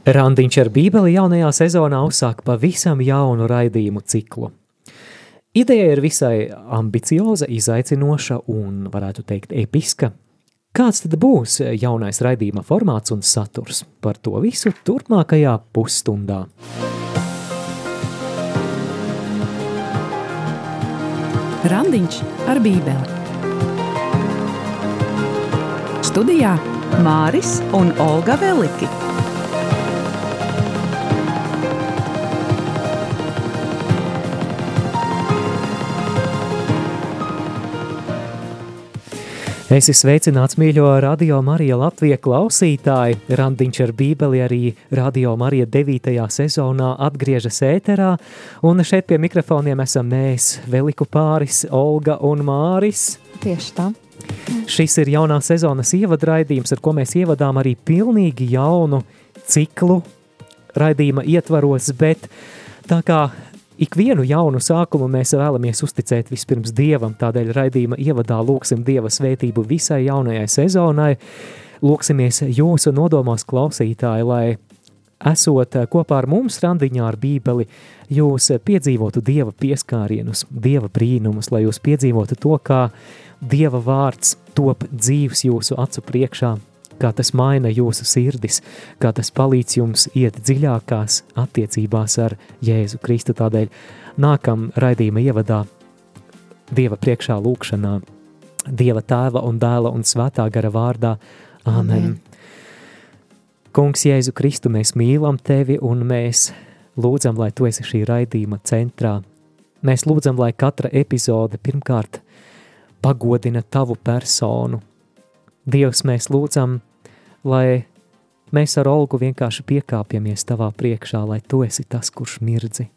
Randiņš ar bībeli jaunajā sezonā uzsāk pavisam jaunu raidījumu ciklu. Ideja ir visai ambicioza, izaicinoša un, varētu teikt, episka. Kāds tad būs jaunais raidījuma formāts un saturs? Par to visu turpmākajā pusstundā. Randiņš ar bībeli. Studijā Māris un Olga Veliki. Esi sveicināts, mīļo Radio Marija Latvija klausītāji. Randiņš ar bībeli arī Radio Marija 9. sezonā atgriežas ēterā, un šeit pie mikrofoniem esam mēs, Veliku pāris, Olga un Māris. Tieši tā. Šis ir jaunā sezonas ievadraidījums, ar ko mēs ievadām arī pilnīgi jaunu ciklu raidījuma ietvaros, bet tā kā Ikvienu jaunu sākumu mēs vēlamies uzticēt vispirms Dievam, tādēļ raidījuma ievadā lūksim Dieva svētību visai jaunajai sezonai. Lūksimies jūsu nodomos klausītāji, lai esot kopā ar mums randiņā ar bībeli, jūs piedzīvotu Dieva pieskārienus, Dieva brīnumus, lai jūs piedzīvotu to, kā Dieva vārds top dzīves jūsu acu priekšā, kā tas maina jūsu sirdis, kā tas palīdz jums iet dziļākās attiecībās ar Jēzu Kristu. Tādēļ nākam raidījuma ievadā Dieva priekšā lūkšanā, Dieva tēva un dēla un svētā gara vārdā. Āmen. Kungs Jēzu Kristu, mēs mīlam tevi un mēs lūdzam, lai tu esi šī raidījuma centrā. Mēs lūdzam, lai katra epizode pirmkārt pagodina tavu personu. Dievs, mēs lūdzam, lai mēs ar Olgu vienkārši piekāpjamies tavā priekšā, lai tu esi tas, kurš mirdzi.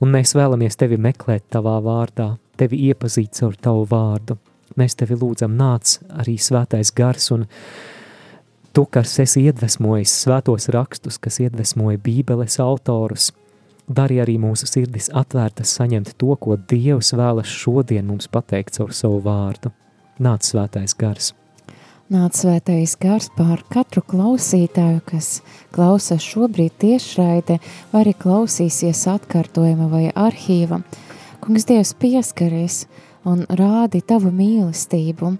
Un mēs vēlamies tevi meklēt tavā vārdā, tevi iepazīt caur tavu vārdu. Mēs tevi lūdzam, nāc arī svētais gars un tu, kas esi iedvesmojis svētos rakstus, kas iedvesmoja bībeles autorus, dari arī mūsu sirdis atvērtas saņemt to, ko Dievs vēlas šodien mums pateikt caur savu vārdu. Nāc svētais gars! Nāc svētais gars pār katru klausītāju, kas klausās šobrīd tiešraide, vai arī klausīsies atkārtojuma vai arhīva. Kungs Dievs pieskaries un rādi tavu mīlestību.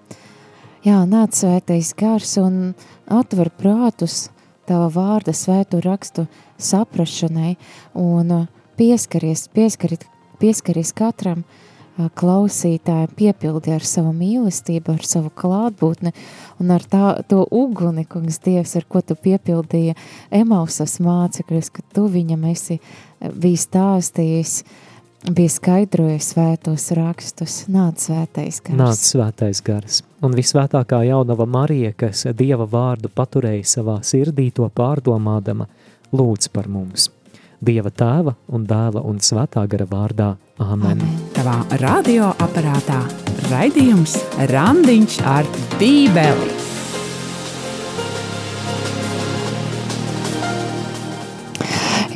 Jā, nāc svētais gars un atver prātus tava vārda svētu rakstu saprašanai un pieskaries, pieskarit, pieskaries katram, uh, klausītāji piepildi ar savu mīlestību, ar savu klātbūtni un ar tā, to uguni, kungs Dievs, ar ko tu piepildīji Emausas mācekļus, ka tu viņam esi bijis stāstījis, bija skaidrojis svētos rakstus. Nāc svētais gars. Nāc svētais gars. Un visvētākā jaunava Marija, kas Dieva vārdu paturēja savā sirdī to pārdomādama, lūdz par mums. Dieva tēva un dēla un svētā gara vārdā. Āmen! Tavā radioaparātā raidījums Randiņš ar Bībeli.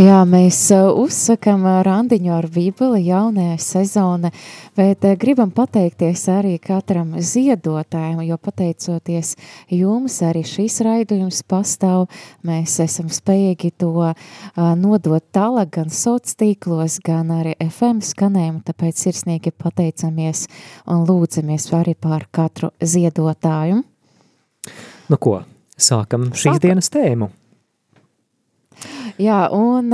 Jā, mēs uh, uzsakam uh, randiņu ar Bībeli jaunajā sezona, bet uh, gribam pateikties arī katram ziedotājiem, jo pateicoties jums arī šīs raidījums pastāv, mēs esam spējīgi to nodot tālāk gan soc tīklos, gan arī FM skanējumu, tāpēc sirsnīgi pateicamies un lūdzamies arī par katru ziedotāju. Nu ko, sākam šīs sākam. dienas tēmu. Jā, un,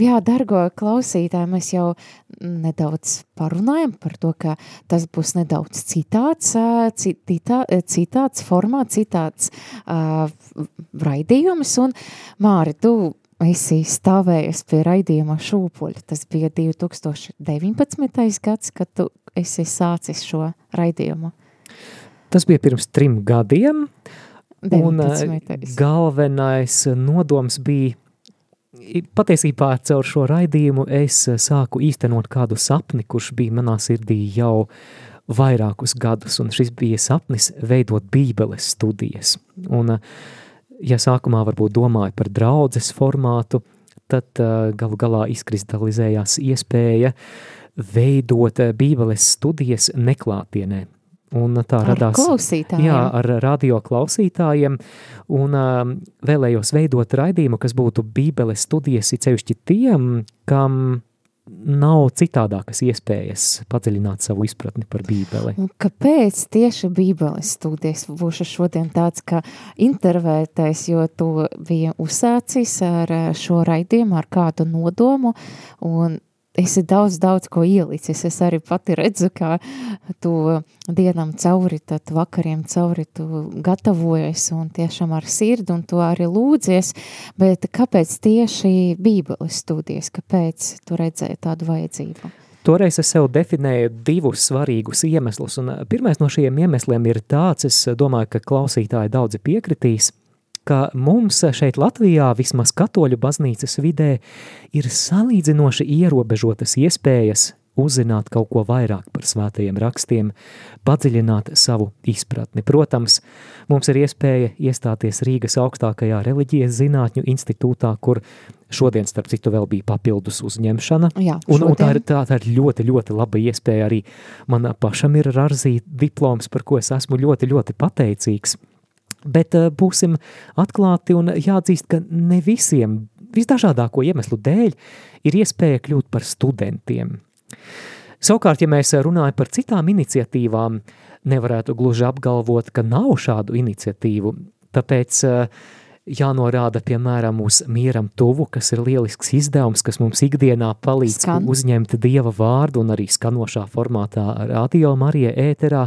jā, dargo klausītāji, mēs jau nedaudz parunājam par to, ka tas būs nedaudz citāds, citā, citāds formāts, citāds uh, raidījums, un Māri, tu esi stāvējies pie raidījuma šūpuļa. Tas bija 2019. gads, kad tu esi sācis šo raidījumu. Tas bija pirms trim gadiem, 19. un galvenais nodoms bija patiesībā caur šo raidījumu es eh, sāku īstenot kādu sapni, kurš bija manā sirdī jau vairākus gadus, un šis bija sapnis veidot bībeles studijas. Un, eh, ja sākumā varbūt domāju par draudzes formātu, tad uh, galu galā izkristalizējās iespēja veidot bībeles studijas neklātienē. Un tā Ar radās klausītājiem. Jā, ar radio klausītājiem. Un uh, vēlējos veidot raidījumu, kas būtu Bībeles studijas, it sevišķi tiem, kam nav citādākas iespējas padziļināt savu izpratni par Bībeli. Un kāpēc tieši Bībeles studijas būšu šodien tāds kā intervētais, jo tu bija uzsācis ar eh, šo raidījumu, ar kādu nodomu, un esi daudz, daudz ko ielicis. Es arī pati redzu, kā tu dienam cauri, tad vakariem cauri tu gatavojies un tiešām ar sirdi un tu arī lūdzies, bet kāpēc tieši Bībeles studijas, kāpēc tu redzēji tādu vajadzību? Toreiz es sev definēju divus svarīgus iemeslus, un pirmais no šiem iemesliem ir tāds, es domāju, ka klausītāji daudzi piekritīs, ka mums šeit Latvijā, vismaz katoļu baznīcas vidē, ir salīdzinoši ierobežotas iespējas uzzināt kaut ko vairāk par svētajiem rakstiem, padziļināt savu izpratni. Protams, mums ir iespēja iestāties Rīgas augstākajā reliģijas zinātņu institūtā, kur šodien, starp citu, vēl bija papildus uzņemšana. Jā, un, un tā, ir, tā, tā ir ļoti, ļoti laba iespēja arī man pašam ir rarzīt diploms, par ko es esmu ļoti, ļoti pateicīgs. Bet uh, būsim atklāti un jāatzīst, ka ne visiem, visdažādāko iemeslu dēļ, ir iespēja kļūt par studentiem. Savukārt, ja mēs runājam par citām iniciatīvām, nevarētu gluži apgalvot, ka nav šādu iniciatīvu. Tāpēc uh, jānorāda, piemēram, uz mieram tuvu, kas ir lielisks izdevums, kas mums ikdienā palīdz Skan. uzņemt Dieva vārdu un arī skanošā formātā radio Marija ēterā.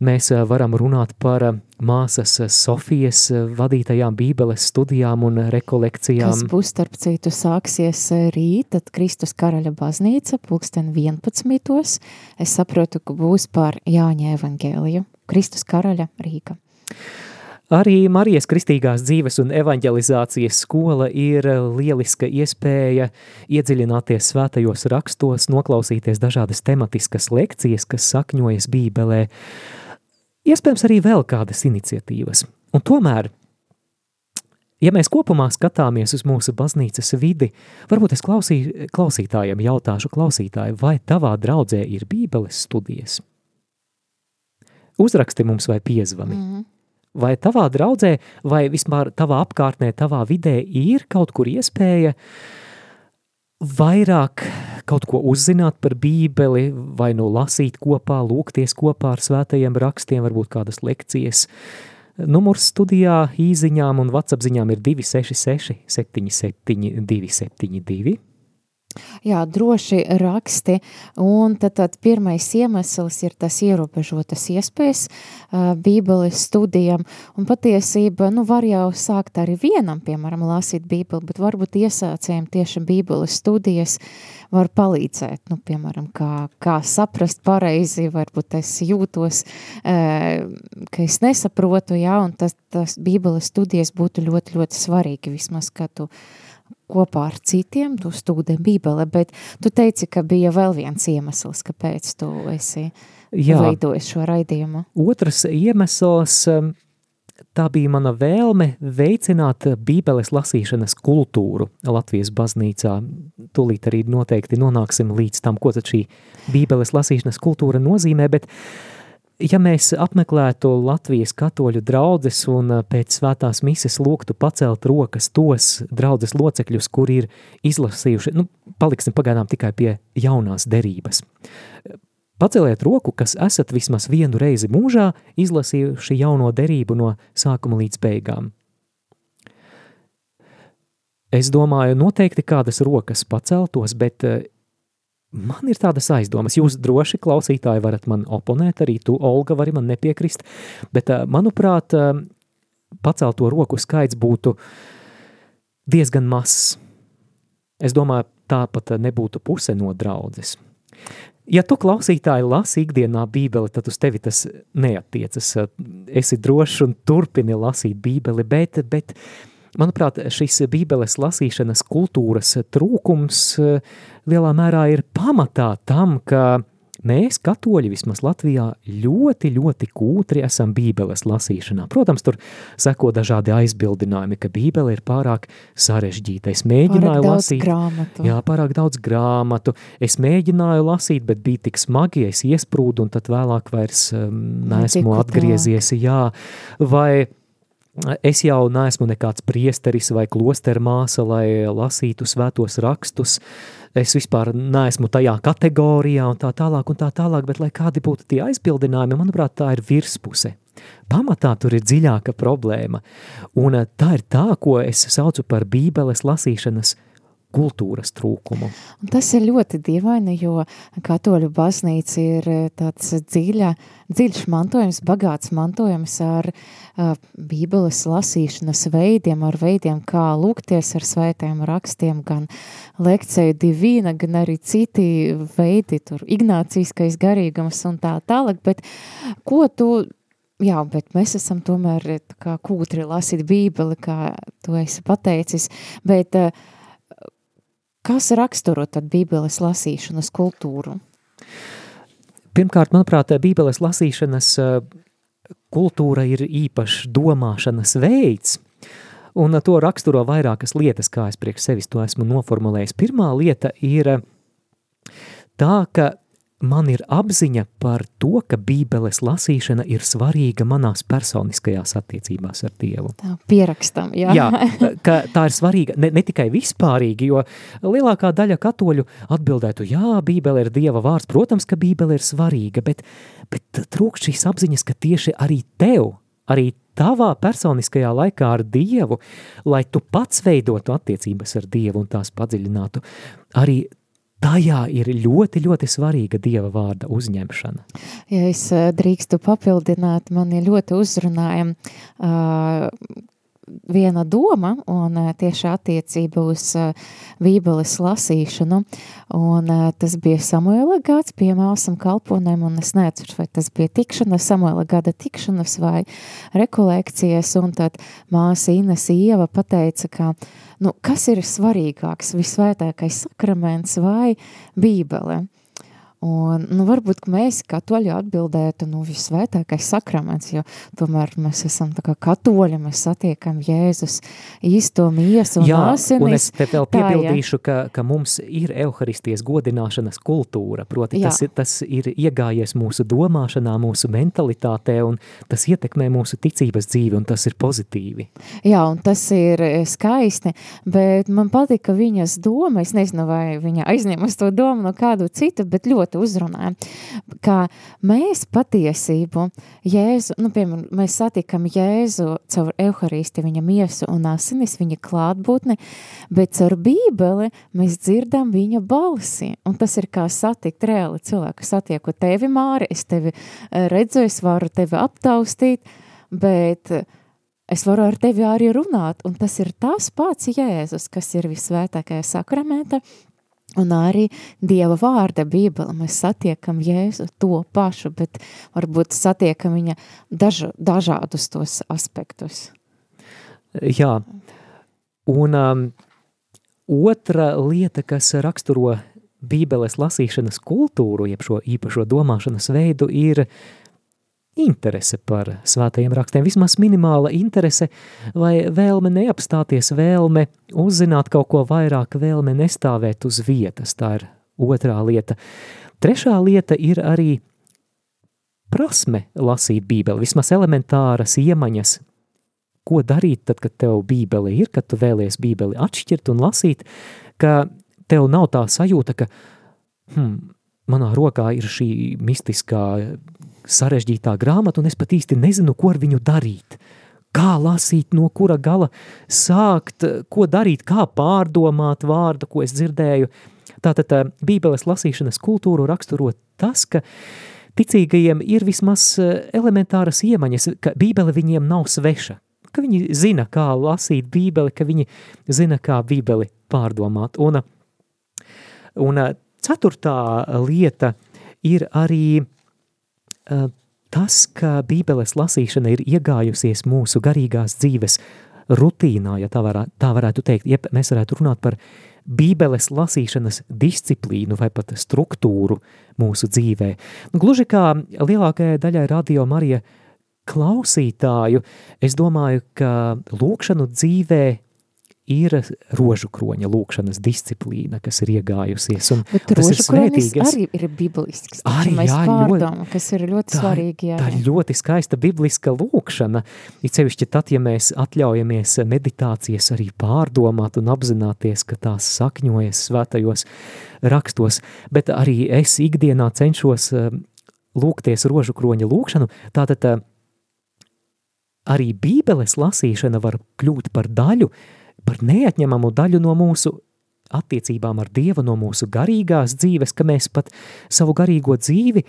Mēs eh, varam runāt par eh, māsas Sofijas eh, vadītajām bībeles studijām un rekolekcijām. Kas būs, starp citu, sāksies rīt, tad Kristus karaļa baznīca, pulksten 11. Es saprotu, ka būs par Jāņa evangēliju. Kristus karaļa Rīga. Arī Marijas kristīgās dzīves un evanģelizācijas skola ir lieliska iespēja iedziļināties svētajos rakstos, noklausīties dažādas tematiskas lekcijas, kas sakņojas Bībelē, iespējams arī vēl kādas iniciatīvas. Un tomēr, ja mēs kopumā skatāmies uz mūsu baznīcas vidi, varbūt es klausī, klausītājiem jautāšu klausītāju, vai tavā draudzē ir Bībeles studijas? Uzraksti mums vai piezvani. Mm. Mm. Vai tavā draudzē, vai vispār tavā apkārtnē, tavā vidē ir kaut kur iespēja vairāk kaut ko uzzināt par Bībeli, vai nu lasīt kopā, lūgties kopā ar svētajiem rakstiem, varbūt kādas lekcijas. Numurs studijā īziņām un WhatsApp ziņām ir 266 77 272. Jā, droši raksti, un tad, tad pirmais iemesls ir tas ierobežotas iespējas uh, bībeles studijām, un patiesība, nu, var jau sākt arī vienam, piemēram, lasīt bībeli, bet varbūt iesācējiem tieši bībeles studijas var palīdzēt, nu, piemēram, kā, kā saprast pareizi, varbūt es jūtos, uh, ka es nesaprotu, jā, un tas, tas bībeles studijas būtu ļoti, ļoti svarīgi, vismaz, ka tu kopā ar citiem, tu studē Bībele, bet tu teici, ka bija vēl viens iemesls, kāpēc tu esi Jā. veidojis šo raidījumu. Otrs iemesls, um, tā bija mana vēlme veicināt Bībeles lasīšanas kultūru Latvijas baznīcā. Tūlīt arī noteikti nonāksim līdz tam, ko tad šī Bībeles lasīšanas kultūra nozīmē, bet ja mēs apmeklētu Latvijas katoļu draudzes un pēc svētās mises lūgtu pacelt rokas tos draudzes locekļus, kuri ir izlasījuši, nu, paliksim pagaidām tikai pie jaunās derības. Paceliet roku, kas esat vismaz vienu reizi mūžā izlasījuši jauno derību no sākuma līdz beigām. Es domāju, noteikti kādas rokas paceltos, bet Man ir tādas aizdomas. Jūs droši, klausītāji, varat man oponēt, arī tu, Olga, vari man nepiekrist, bet, eh, manuprāt, eh, pacelto roku skaits būtu diezgan mazs. Es domāju, tāpat nebūtu puse no draudzes. Ja tu klausītāji lasi ikdienā bībeli, tad uz tevi tas neatiecas. Esi drošs un turpini lasīt bībeli, bet, bet manuprāt, šis bībeles lasīšanas kultūras trūkums eh, lielā mērā ir pamatā tam, ka mēs, katoļi, vismaz Latvijā, ļoti, ļoti kūtri esam bībeles lasīšanā. Protams, tur seko dažādi aizbildinājumi, ka bībele ir pārāk sarežģīta. Es mēģināju Pārāk lasīt. grāmatu. Jā, pārāk daudz grāmatu. Es mēģināju lasīt, bet bija tik smagi, es iesprūdu un tad vēlāk vairs um, neesmu atgriezies. Jā, vai es jau neesmu nekāds priesteris vai klostermāsa, lai lasītu svētos rakstus. Es vispār neesmu tajā kategorijā un tā tālāk un tā tālāk, bet lai kādi būtu tie aizbildinājumi, manuprāt, tā ir virspuse. Pamatā tur ir dziļāka problēma, un tā ir tā, ko es saucu par bībeles lasīšanas kultūras trūkumu. Un tas ir ļoti dīvaini, jo katoļu baznīca ir eh, tāds dziļa, dziļš mantojums, bagāts mantojums ar uh, bībeles lasīšanas veidiem, ar veidiem, kā lūgties ar svētiem rakstiem, gan lekciju divīna, gan arī citi veidi, tur ignācīskais garīgums un tā tālāk, bet ko tu Jā, bet mēs esam tomēr eh, kā kūtri lasīt bībeli, kā tu esi pateicis, bet uh, kas raksturo tad bībeles lasīšanas kultūru? Pirmkārt, manuprāt, bībeles lasīšanas eh, kultūra ir īpašs domāšanas veids, un to raksturo vairākas lietas, kā es priekš sevis to esmu noformulējis. Pirmā lieta ir tā, ka man ir apziņa par to, ka bībeles lasīšana ir svarīga manās personiskajās attiecībās ar Dievu. Tā pierakstam, jā. Jā, ka tā ir svarīga ne, ne tikai vispārīgi, jo lielākā daļa katoļu atbildētu, jā, bībele ir Dieva vārds, protams, ka bībele ir svarīga, bet, bet trūkst šīs apziņas, ka tieši arī tev, arī tavā personiskajā laikā ar Dievu, lai tu pats veidotu attiecības ar Dievu un tās padziļinātu, arī tajā ir ļoti, ļoti svarīga Dieva vārda uzņemšana. Ja es eh, drīkstu papildināt, mani ļoti uzrunāja uh, viena doma un uh, tieši attiecība uz uh, Bībeles lasīšanu, un uh, tas bija Samuela gads pie māsam kalponēm, un es neatceru, vai tas bija tikšanas, Samuela gada tikšanas vai rekolekcijas, un tad māsa Ines Ieva pateica, ka nu, kas ir svarīgāks, visvētākais sakraments vai Bībele? Un, nu, varbūt mēs katoļi atbildētu, nu, visvētākais sakraments, jo tomēr mēs esam tā kā katoļi, mēs satiekam Jēzus īsto miesu un Jā, asinis. un es te vēl Tā, jā. piebildīšu, ka, ka mums ir euharisties godināšanas kultūra, proti Jā. tas, ir- tas ir iegājies mūsu domāšanā, mūsu mentalitātē, un tas ietekmē mūsu ticības dzīvi, un tas ir pozitīvi. Jā, un tas ir eh, skaisti, bet man patika viņas doma, es nezinu, vai viņa aizņemas to domu no kādu citu, bet ļoti uzrunāja, ka mēs patiesību Jēzu, nu, piemēram, mēs satikam Jēzu caur Euharisti, viņa miesu un asinis, viņa klātbūtni, bet caur Bībeli mēs dzirdam viņa balsi, un tas ir kā satikt reāli cilvēku, satieku tevi, Māri, es tevi eh, redzu, es varu tevi aptaustīt, bet eh, es varu ar tevi arī runāt, un tas ir tas pats Jēzus, kas ir visvētākajā sakramenta, un arī Dieva vārda bībele. Mēs satiekam Jēzu to pašu, bet varbūt satiekam viņa dažu, dažādus tos aspektus. Jā, un um, otra lieta, kas raksturo bībeles lasīšanas kultūru, jeb šo īpašo domāšanas veidu, ir interese par svētajiem rakstiem, vismaz minimāla interese vai vēlme neapstāties, vēlme uzzināt kaut ko vairāk, vēlme nestāvēt uz vietas, tā ir otrā lieta. Trešā lieta ir arī prasme lasīt bībeli, vismaz elementāras iemaņas, ko darīt tad, kad tev bībeli ir, kad tu vēlies bībeli atšķirt un lasīt, ka tev nav tā sajūta, ka hmm, manā rokā ir šī mistiskā sarežģītā grāmata, un es pat īsti nezinu, ko ar viņu darīt. Kā lasīt, no kura gala sākt, ko darīt, kā pārdomāt vārdu, ko es dzirdēju. Tātad tā bībeles lasīšanas kultūru raksturo tas, ka ticīgajiem ir vismaz eh, elementāras iemaņas, ka bībele viņiem nav sveša, ka viņi zina, kā lasīt bībeli, ka viņi zina, kā bībeli pārdomāt. Un, un ceturtā lieta ir arī uh, tas, ka bībeles lasīšana ir iegājusies mūsu garīgās dzīves rutīnā, ja tā, varā, tā varētu teikt, ja mēs varētu runāt par bībeles lasīšanas disciplīnu vai pat struktūru mūsu dzīvē. Nu, gluži kā lielākajai daļai radio Marija klausītāju, es domāju, ka lūkšanu dzīvē ir rožu kroņa lūkšanas disciplīna, kas ir iegājusies. Un Bet tas ir svētīgi. arī ir biblisks. Arī, jā, pārdomā, kas ir ļoti tā, svarīgi. Jā, tā ir ļoti skaista bibliska lūkšana. Ir sevišķi tad, ja mēs atļaujamies meditācijas arī pārdomāt un apzināties, ka tās sakņojas svētajos rakstos, bet arī es ikdienā cenšos eh, lūgties rožu kroņa lūkšanu, tātad eh, arī bībeles lasīšana var kļūt par daļu par neatņemamu daļu no mūsu attiecībām ar Dievu, no mūsu garīgās dzīves, ka mēs pat savu garīgo dzīvi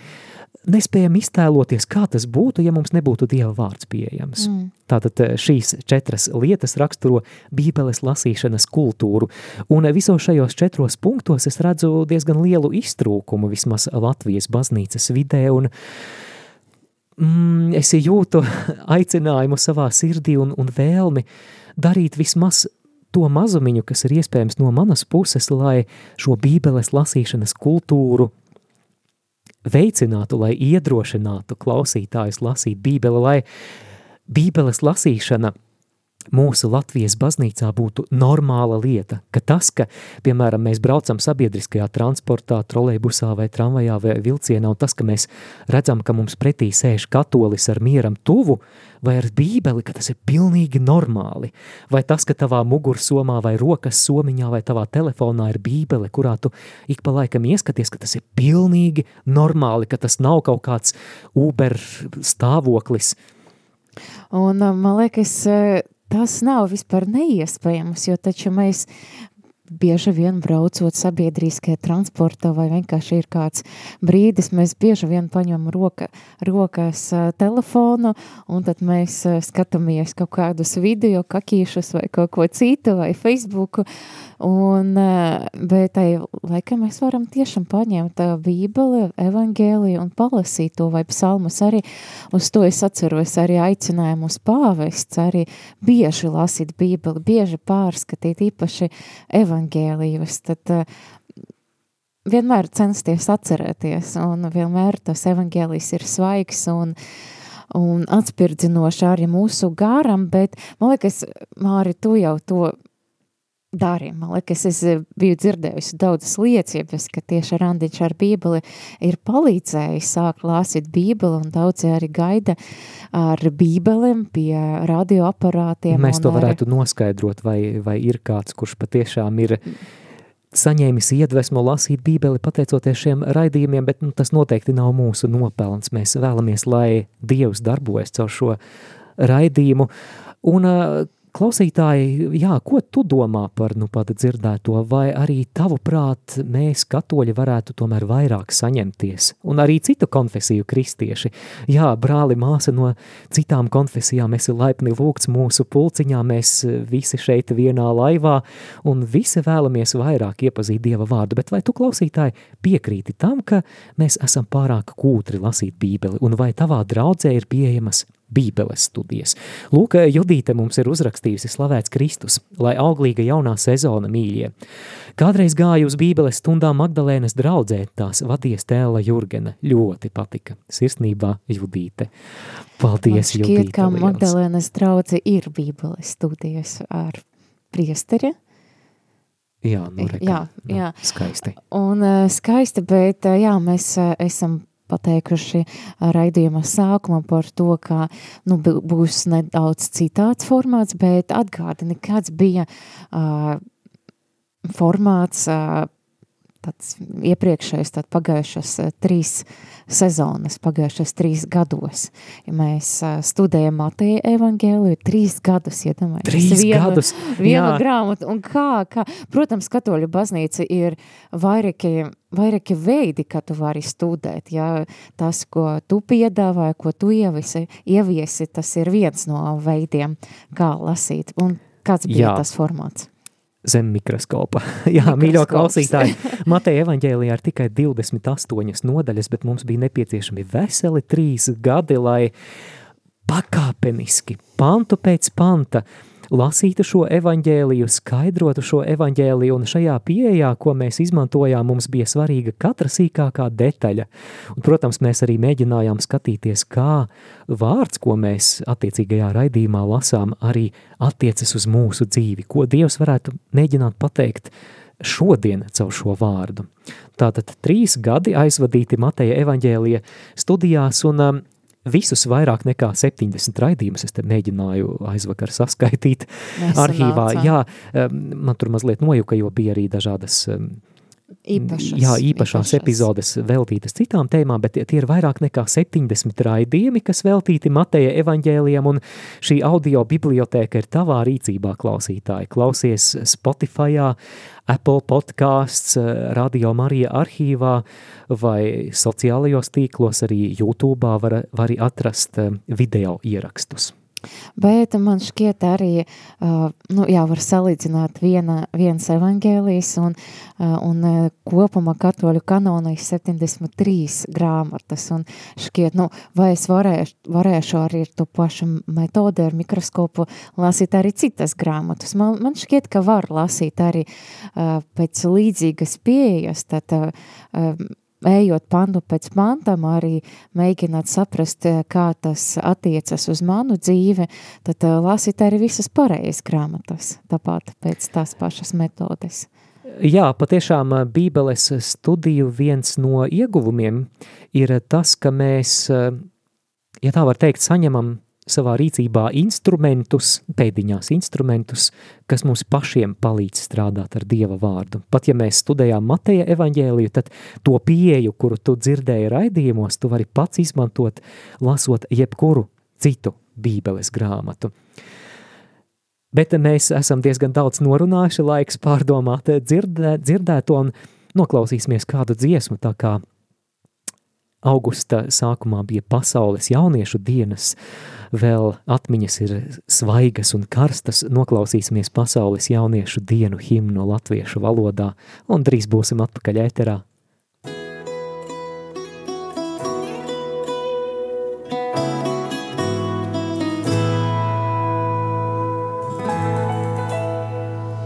nespējam iztēloties, kā tas būtu, ja mums nebūtu Dieva vārds pieejams. Mm. Tātad eh, šīs četras lietas raksturo Bībeles lasīšanas kultūru, un visos šajos četros punktos es redzu diezgan lielu iztrūkumu vismaz Latvijas baznīcas vidē, un mm, es jūtu aicinājumu savā sirdī un, un vēlmi darīt vismaz to mazumiņu, kas ir iespējams no manas puses, lai šo bībeles lasīšanas kultūru veicinātu, lai iedrošinātu klausītājus lasīt bībeli, lai bībeles lasīšana – mūsu Latvijas baznīcā būtu normāla lieta, ka tas, ka, piemēram, mēs braucam sabiedriskajā transportā, trolejbusā vai tramvajā vai vilcienā, un tas, ka mēs redzam, ka mums pretī sēž katolis ar mieram tuvu vai ar bībeli, ka tas ir pilnīgi normāli, vai tas, ka tavā mugursomā vai rokas somiņā vai tavā telefonā ir bībele, kurā tu ik pa laikam ieskaties, ka tas ir pilnīgi normāli, ka tas nav kaut kāds Uber stāvoklis, Un man liekas, tas nav vispār neiespējams, jo taču mēs bieži vien braucot sabiedriskajā transportā vai vienkārši ir kāds brīdis, mēs bieži vien paņemam roka, rokās telefonu un tad mēs skatāmies kaut kādus video, kakīšus vai kaut ko citu vai Facebooku Un, eh, bet tai laikam mēs varam tiešām paņemt tā bībeli, evangēliju un palasīt to vai psalmus arī. Uz to es atceros arī aicinājumu uz pāvests, arī bieži lasīt bībeli, bieži pārskatīt īpaši evangēlijus. Tad eh, vienmēr censties atcerēties un vienmēr tas evangēlijs ir svaigs un un atspirdzinoši arī mūsu garam, bet man liekas, Māri, tu jau to dari. Man liekas, es eh, biju dzirdējusi daudzas liecības, ka tieši Randiņš ar bībeli ir palīdzējis sākt lāsīt bībeli, un daudzi arī gaida ar bībeliem pie radioaparātiem. Mēs to varētu arī... noskaidrot, vai, vai ir kāds, kurš patiešām ir saņēmis iedvesmu lasīt bībeli pateicoties šiem raidījumiem, bet nu, tas noteikti nav mūsu nopelns. Mēs vēlamies, lai Dievs darbojas caur šo raidījumu. Un Klausītāji, jā, ko tu domā par nu pat dzirdēto, vai arī tavuprāt mēs katoļi varētu tomēr vairāk saņemties, un arī citu konfesiju kristieši. Jā, brāli, māsa no citām konfesijām, esi laipni lūgts mūsu pulciņā, mēs visi šeit vienā laivā, un visi vēlamies vairāk iepazīt Dieva vārdu, bet vai tu klausītāji piekrīti tam, ka mēs esam pārāk kūtri lasīt bībeli, un vai tavā draudzē ir pieejamas Bībeles studijas. Lūk, Judīte mums ir uzrakstījusi slavēts Kristus, lai auglīga jaunā sezona mīļie. Kādreiz gāju uz Bībeles stundām Magdalēnas draudzē, tās vadies tēla Jurgena. Ļoti patika. Sirsnībā Judīte. Paldies, šķiet, Judīte. kā Magdalēnas draudze ir Bībeles studijas ar priesteri. Jā, nu, reka, jā, nu, jā. skaisti. Un uh, skaisti, bet uh, jā, mēs uh, esam pateikuši raidījuma sākumā par to, ka nu, būs nedaudz citāds formāts, bet atgādini, kāds bija uh, formāts uh, tāds iepriekšējais, tad pagājušas trīs sezonas, pagājušas trīs gados. Ja mēs uh, studējam Mateja evangēliju, trīs gadus, iedomājamies. Trīs vienu, gadus, Vienu jā. grāmatu, un kā, kā, protams, katoļu baznīca ir vairāki, vairāki veidi, kā tu vari studēt, ja tas, ko tu piedāvāji, ko tu ieviesi, ieviesi, tas ir viens no veidiem, kā lasīt, un kāds bija jā. tas formāts? Zem mikroskopa. Jā, mīļo klausītāji, Mateja evaņģēlijā ir tikai 28 nodaļas, bet mums bija nepieciešami veseli trīs gadi, lai pakāpeniski, pantu pēc panta, lasītu šo evaņģēliju, skaidrotu šo evaņģēliju, un šajā pieejā, ko mēs izmantojām, mums bija svarīga katra sīkākā detaļa. Un, protams, mēs arī mēģinājām skatīties, kā vārds, ko mēs attiecīgajā raidījumā lasām, arī attiecas uz mūsu dzīvi, ko Dievs varētu mēģināt pateikt šodien caur šo vārdu. Tātad trīs gadi aizvadīti Mateja evaņģēlija studijās, un um, visus vairāk nekā 70 raidījumus es te mēģināju aizvakar saskaitīt arhīvā. Jā, man tur mazliet nojuka, jo bija arī dažādas Īpašas, jā, īpašās īpašas. epizodes veltītas citām tēmām, bet tie ir vairāk nekā 70 raidījumi, kas veltīti Mateja evaņģēlijam, un šī audio bibliotēka ir tavā rīcībā, klausītāji. Klausies Spotifyā, Apple podcasts, Radio Marija arhīvā vai sociālajos tīklos, arī YouTube'ā var, var atrast video ierakstus. Bet man šķiet arī, uh, nu jā, var salīdzināt viena, viens evaņģēlijs un, uh, un uh, kopumā katoļu kanonā ir 73 grāmatas un šķiet, nu, vai es varēšu, varēšu arī ar to pašu metodi ar mikroskopu lasīt arī citas grāmatas. Man, man šķiet, ka var lasīt arī pēc līdzīgas pieejas, tad uh, ejot pantu pēc pantam, arī mēģināt saprast, eh, kā tas attiecas uz manu dzīvi, tad uh, lasīt arī visas pareizas grāmatas, tāpat pēc tās pašas metodes. Jā, patiešām eh, Bībeles studiju viens no ieguvumiem ir tas, ka mēs, ja tā var teikt, saņemam savā rīcībā instrumentus, pēdiņās instrumentus, kas mums pašiem palīdz strādāt ar Dieva vārdu. Pat ja mēs studējām Mateja evaņģēliju, tad to pieeju, kuru tu dzirdēji raidījumos, tu vari pats izmantot, lasot jebkuru citu bībeles grāmatu. Bet mēs esam diezgan daudz norunājuši, laiks pārdomāt dzirdē, dzirdēto un noklausīsimies kādu dziesmu, tā kā augusta sākumā bija pasaules jauniešu dienas, uh, vēl atmiņas ir svaigas un karstas, noklausīsimies pasaules jauniešu dienu himnu latviešu valodā un drīz būsim atpakaļ ēterā.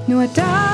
No tālienes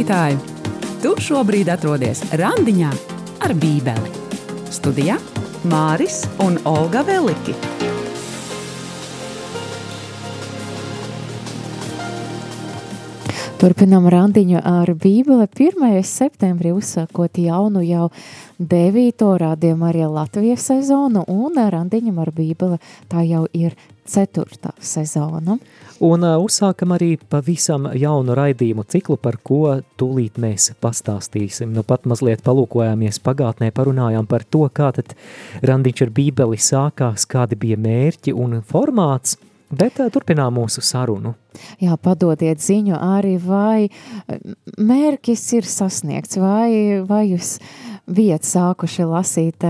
Dārgais klausītāj, tu šobrīd atrodies randiņā ar bībeli. Studijā Māris un Olga Veliki. Turpinām randiņu ar Bībeli 1. septembrī uzsākot jaunu jau 9. rādījumu arī Latvijas sezonu un randiņam ar Bībeli tā jau ir 4. sezona. Un uh, uzsākam arī pavisam jaunu raidījumu ciklu, par ko tūlīt mēs pastāstīsim. Nu pat mazliet palūkojāmies pagātnē, parunājām par to, kā tad randiņš ar Bībeli sākās, kādi bija mērķi un formāts – Bet uh, turpinām mūsu sarunu. Jā, padodiet ziņu arī, vai mērķis ir sasniegts, vai, vai jūs viet sākuši lasīt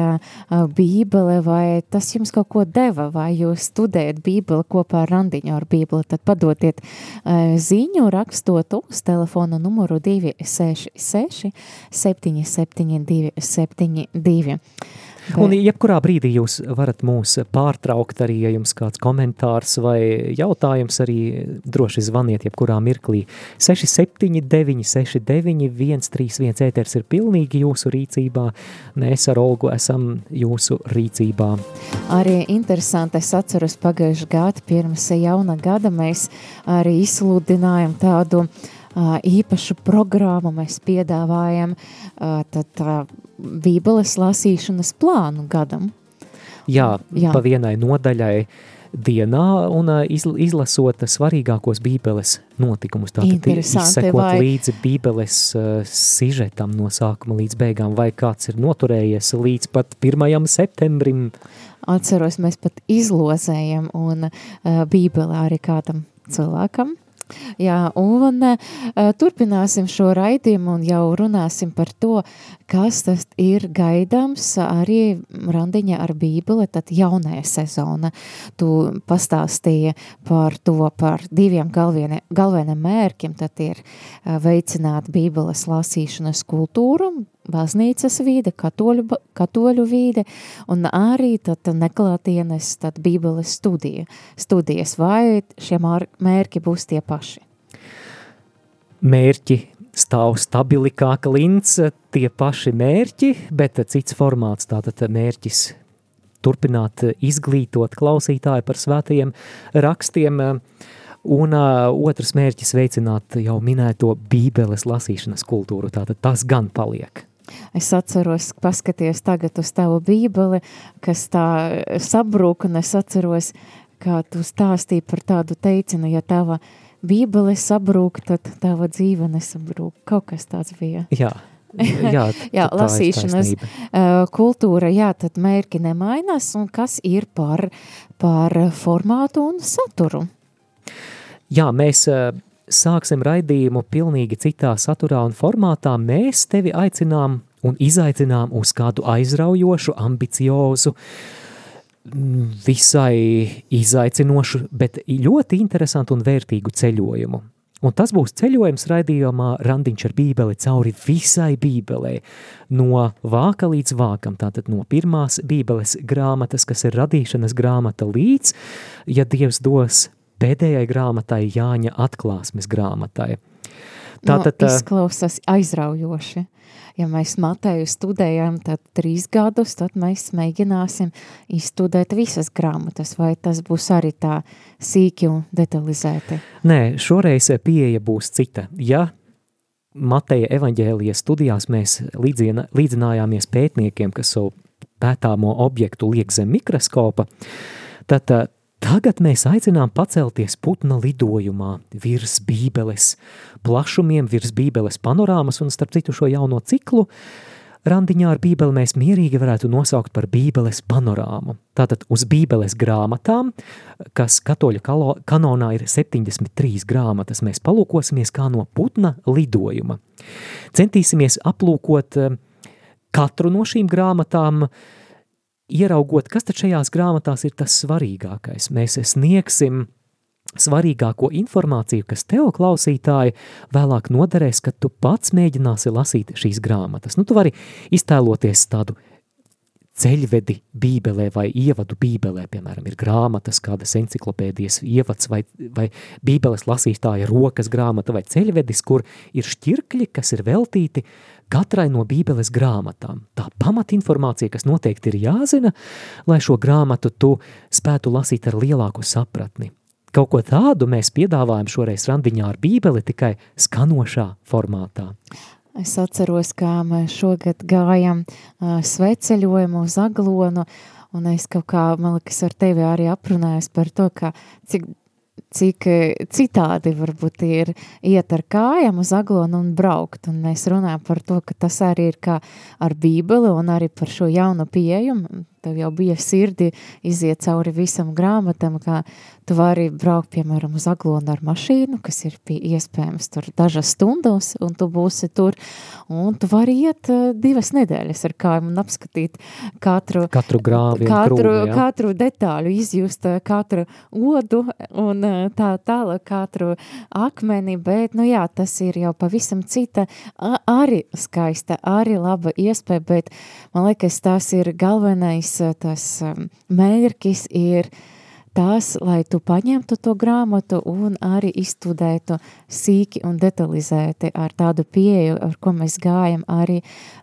bībele, vai tas jums kaut ko deva, vai jūs studējat bībeli kopā ar randiņu ar bībeli, tad padodiet uh, ziņu, rakstot uz telefonu numuru 266 772 72. Un jebkurā brīdī jūs varat mūs pārtraukt arī, ja jums kāds komentārs vai jautājums arī droši zvaniet jebkurā mirklī. 679 69 131 ēters ir pilnīgi jūsu rīcībā, mēs ar Olgu esam jūsu rīcībā. Arī interesanti, es atceros pagājuši gadu, pirms jauna gada mēs arī izsludinājam tādu īpašu programmu, mēs piedāvājam tad Bībeles lasīšanas plānu gadam. Jā, Jā. pa vienai nodaļai dienā un izlasot svarīgākos bībeles notikumus. Tātad izsekot vai... līdzi bībeles uh, sižetam no sākuma līdz beigām, vai kāds ir noturējies līdz pat 1. septembrim. Atceros, mēs pat izlozējam un uh, bībelē arī kādam cilvēkam Jā, un uh, turpināsim šo raidījumu un jau runāsim par to, kas tas ir gaidāms arī randiņa ar bībeli, tad jaunajā sezona. Tu pastāstīja par to, par diviem galvieniem, galveniem mērķiem, tad ir uh, veicināt bībeles lasīšanas kultūru, baznīcas vīde, katoļu, katoļu vīde, un arī tad neklātienes, tad bībeles studija, studijas, vai šie mērķi būs tie paši? Mērķi stāv stabili kā klints, tie paši mērķi, bet cits formāts, tātad mērķis turpināt izglītot klausītāju par svētajiem rakstiem, un uh, otrs mērķis veicināt jau minēto bībeles lasīšanas kultūru, tātad tas gan paliek. Es atceros, paskaties tagad uz tavu bībeli, kas tā sabrūk, un es atceros, kā tu stāstīji par tādu teicinu, ja tava bībele sabrūk, tad tava dzīve nesabrūk. Kaut kas tāds bija. Jā. Jā, jā lasīšanas kultūra, jā, tad mērķi nemainās, un kas ir par, par formātu un saturu? Jā, mēs sāksim raidījumu pilnīgi citā saturā un formātā, mēs tevi aicinām un izaicinām uz kādu aizraujošu, ambiciozu, visai izaicinošu, bet ļoti interesantu un vērtīgu ceļojumu. Un tas būs ceļojums raidījumā Randiņš ar bībeli cauri visai bībelē, no vāka līdz vākam, tātad no pirmās bībeles grāmatas, kas ir radīšanas grāmata līdz, ja Dievs dos pēdējai grāmatai, Jāņa atklāsmes grāmatai. Tātad, no, izklausās aizraujoši. Ja mēs Mateju studējam tad trīs gadus, tad mēs mēģināsim izstudēt visas grāmatas, vai tas būs arī tā sīki un detalizēti? Nē, šoreiz pieeja būs cita. Ja Mateja evaņģēlijas studijās mēs līdzina, līdzinājāmies pētniekiem, kas savu pētāmo objektu liek zem mikroskopa, tad Tagad mēs aicinām pacelties putna lidojumā virs bībeles plašumiem, virs bībeles panorāmas, un starp citu šo jauno ciklu randiņā ar bībeli mēs mierīgi varētu nosaukt par bībeles panorāmu. Tātad uz bībeles grāmatām, kas katoļu kanonā ir 73 grāmatas, mēs palūkosimies kā no putna lidojuma. Centīsimies aplūkot eh, katru no šīm grāmatām, uh, ieraugot, kas tad šajās grāmatās ir tas svarīgākais. Mēs sniegsim svarīgāko informāciju, kas tev klausītāji vēlāk noderēs, kad tu pats mēģināsi lasīt šīs grāmatas. Nu, tu vari iztēloties tādu ceļvedi bībelē vai ievadu bībelē, piemēram, ir grāmatas, kādas enciklopēdijas ievads vai, vai bībeles lasītāja rokas grāmata vai ceļvedis, kur ir šķirkļi, kas ir veltīti katrai no bībeles grāmatām. Tā pamatinformācija, kas noteikti ir jāzina, lai šo grāmatu tu spētu lasīt ar lielāku sapratni. Kaut ko tādu mēs piedāvājam šoreiz randiņā ar bībeli tikai skanošā formātā. Es atceros, kā mēs šogad gājam uh, sveceļojumu uz Aglonu, un es kaut kā, man liekas, ar tevi arī aprunājos par to, ka cik, cik citādi varbūt ir iet ar kājām uz Aglonu un braukt, un mēs runājam par to, ka tas arī ir kā ar bībeli un arī par šo jaunu pieejumu, tev jau bija sirdi iziet cauri visam grāmatam, kā tu vari braukt, piemēram, uz aglonu ar mašīnu, kas ir iespējams tur dažas stundas, un tu būsi tur, un tu vari iet uh, divas nedēļas ar kājām un apskatīt katru, katru grāvi katru, krūmi, ja? katru detāļu, izjust uh, katru odu un uh, tā tālāk katru akmeni, bet, nu jā, tas ir jau pavisam cita, arī skaista, arī laba iespēja, bet man liekas, tas ir galvenais tas, tas um, mērķis ir tas, lai tu paņemtu to grāmatu un arī izstudētu sīki un detalizēti ar tādu pieeju, ar ko mēs gājam arī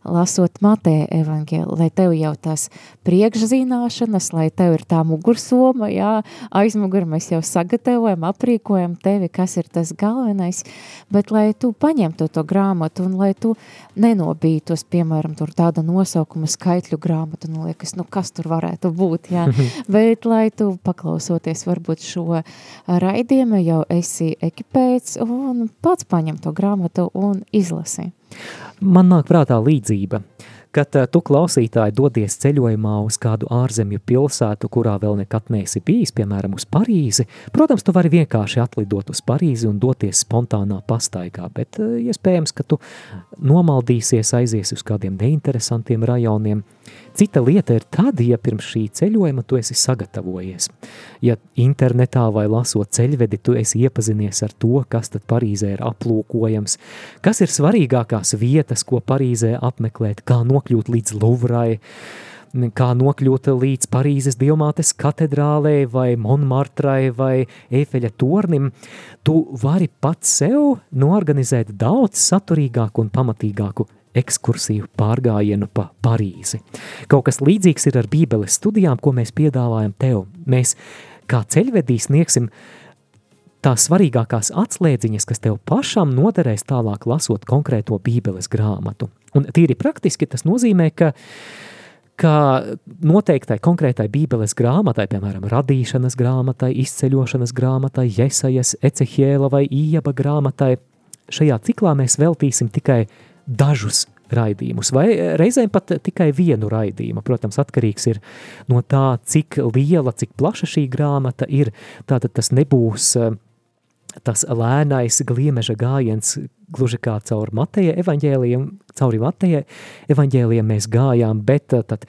lasot Mateja evangēlu, lai tev jau tās priekšzināšanas, lai tev ir tā mugursoma, jā, aizmugur mēs jau sagatavojam, aprīkojam tevi, kas ir tas galvenais, bet lai tu paņemtu to grāmatu un lai tu nenobītos, piemēram, tur tāda nosaukuma skaitļu grāmatu, nu liekas, nu kas tur varētu būt, jā, bet lai tu paklausoties varbūt šo raidījumu jau esi ekipēts un pats paņem to grāmatu un izlasi. Man nāk prātā līdzība. Kad uh, tu klausītāji dodies ceļojumā uz kādu ārzemju pilsētu, kurā vēl nekad neesi bijis, piemēram, uz Parīzi, protams, tu vari vienkārši atlidot uz Parīzi un doties spontānā pastaigā, bet uh, iespējams, ka tu nomaldīsies, aizies uz kādiem neinteresantiem rajoniem. Cita lieta ir tad, ja pirms šī ceļojuma tu esi sagatavojies. Ja internetā vai lasot ceļvedi, tu esi iepazinies ar to, kas tad Parīzē ir aplūkojams, kas ir svarīgākās vietas, ko Parīzē apmeklēt, kā nokļūt līdz Luvrai, kā nokļūt līdz Parīzes Dievmātes katedrālē vai Monmartrai vai Eifeļa tornim, tu vari pats sev norganizēt daudz saturīgāku un pamatīgāku ekskursiju pārgājienu pa Parīzi. Kaut kas līdzīgs ir ar bībeles studijām, ko mēs piedāvājam tev. Mēs kā ceļvedīs sniegsim tās svarīgākās atslēdziņas, kas tev pašam noderēs tālāk lasot konkrēto bībeles grāmatu. Un tīri praktiski tas nozīmē, ka ka noteiktai konkrētai bībeles grāmatai, piemēram, radīšanas grāmatai, izceļošanas grāmatai, Jesajas, Ecehiela vai Ieba grāmatai, šajā ciklā mēs veltīsim tikai dažus raidījumus, vai reizēm pat tikai vienu raidījumu. Protams, atkarīgs ir no tā, cik liela, cik plaša šī grāmata ir. Tātad tas nebūs uh, tas lēnais gliemeža gājiens, gluži kā caur Mateja evaņģēliem, cauri Mateja evaņģēliem mēs gājām, bet uh, tad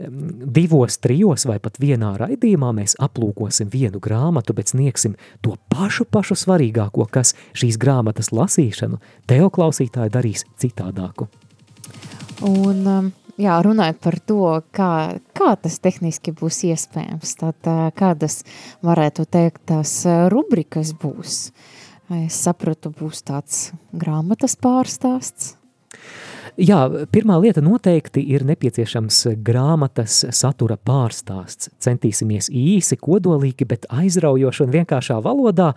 divos, trijos vai pat vienā raidījumā mēs aplūkosim vienu grāmatu, bet sniegsim to pašu, pašu svarīgāko, kas šīs grāmatas lasīšanu tev klausītāji darīs citādāku. Un um, jā, runājot par to, kā, kā tas tehniski būs iespējams, tad kādas varētu teikt tās rubrikas būs? Es sapratu, būs tāds grāmatas pārstāsts. Jā, pirmā lieta noteikti ir nepieciešams grāmatas satura pārstāsts. Centīsimies īsi, kodolīgi, bet aizraujoši un vienkāršā valodā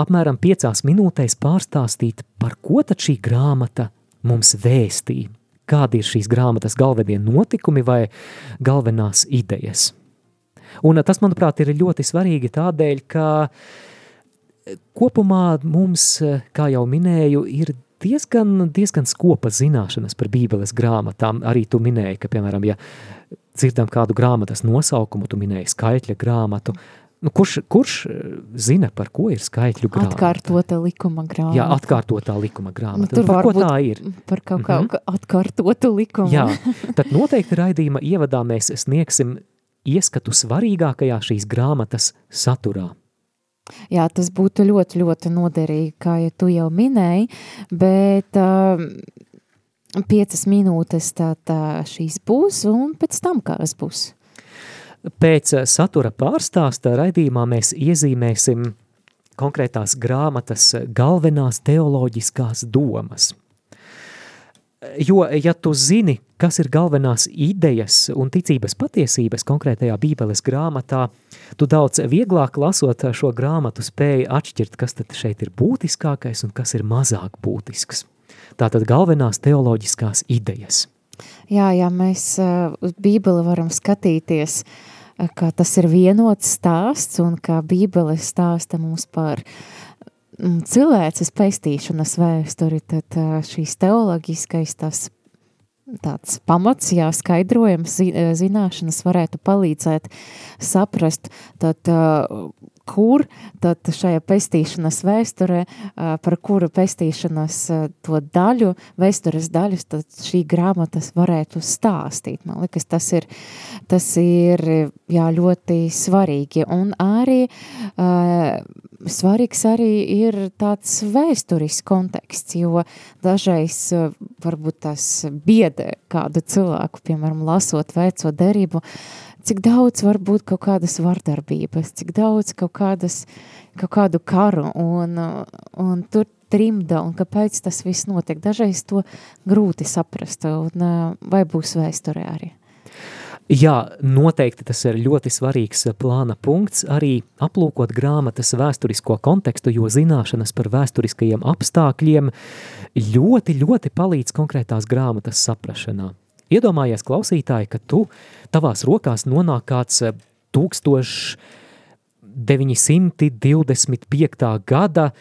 apmēram piecās minūtēs pārstāstīt, par ko tad šī grāmata mums vēstīja kādi ir šīs grāmatas galvenie notikumi vai galvenās idejas. Un tas, manuprāt, ir ļoti svarīgi tādēļ, ka kopumā mums, kā jau minēju, ir diezgan, diezgan skopas zināšanas par bībeles grāmatām. Arī tu minēji, ka, piemēram, ja dzirdam kādu grāmatas nosaukumu, tu minēji skaitļa grāmatu, Nu, kurš, kurš eh, zina, par ko ir skaitļu grāmata? Atkārtota likuma grāmata. Jā, atkārtotā likuma grāmata. Nu, tur par ko tā ir? Par kaut kā mm -hmm. atkārtotu likumu. Jā, tad noteikti raidījuma ievadā mēs sniegsim ieskatu svarīgākajā šīs grāmatas saturā. Jā, tas būtu ļoti, ļoti noderīgi, kā ja tu jau minēji, bet uh, piecas minūtes tā, tā šīs būs, un pēc tam kāds būs. Pēc satura pārstāsta raidījumā mēs iezīmēsim konkrētās grāmatas galvenās teoloģiskās domas. Jo, ja tu zini, kas ir galvenās idejas un ticības patiesības konkrētajā bībeles grāmatā, tu daudz vieglāk lasot šo grāmatu spēji atšķirt, kas tad šeit ir būtiskākais un kas ir mazāk būtisks. Tātad galvenās teoloģiskās idejas. Jā, jā, mēs uh, uz bībeli varam skatīties uh, ka tas ir vienots stāsts un ka Bībele stāsta mums par mm, cilvēces pestīšanas vēsturi, tad šīs teoloģiskais tas tāds pamats, jā, skaidrojums, zināšanas varētu palīdzēt saprast, tad kur tad šajā pestīšanas vēsturē, par kuru pestīšanas to daļu, vēstures daļus, tad šī grāmatas varētu stāstīt. Man liekas, tas ir, tas ir jā, ļoti svarīgi. Un arī svarīgs arī ir tāds vēsturis konteksts, jo dažreiz varbūt tas biedē kādu cilvēku, piemēram, lasot veco derību, uh, cik daudz var būt kaut kādas vardarbības, cik daudz kaut, kādas, kaut kādu karu un, un tur trimda un kāpēc tas viss notiek. Dažreiz to grūti saprast un vai būs vēsturē arī. Jā, noteikti tas ir ļoti svarīgs plāna punkts, arī aplūkot grāmatas vēsturisko kontekstu, jo zināšanas par vēsturiskajiem apstākļiem ļoti, ļoti palīdz konkrētās grāmatas saprašanā. Iedomājies, klausītāji, ka tu, tavās rokās nonāk kāds 1925. Eh, gada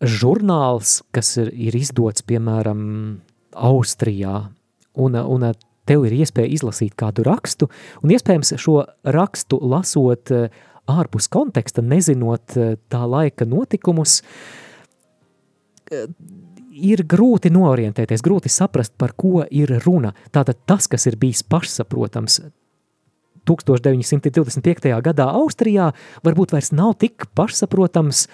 žurnāls, kas ir, ir izdots, piemēram, Austrijā, un, un tev ir iespēja izlasīt kādu rakstu, un iespējams šo rakstu lasot eh, ārpus konteksta, nezinot eh, tā laika notikumus, ir grūti noorientēties, grūti saprast, par ko ir runa. Tātad tas, kas ir bijis pašsaprotams 1925. gadā Austrijā, varbūt vairs nav tik pašsaprotams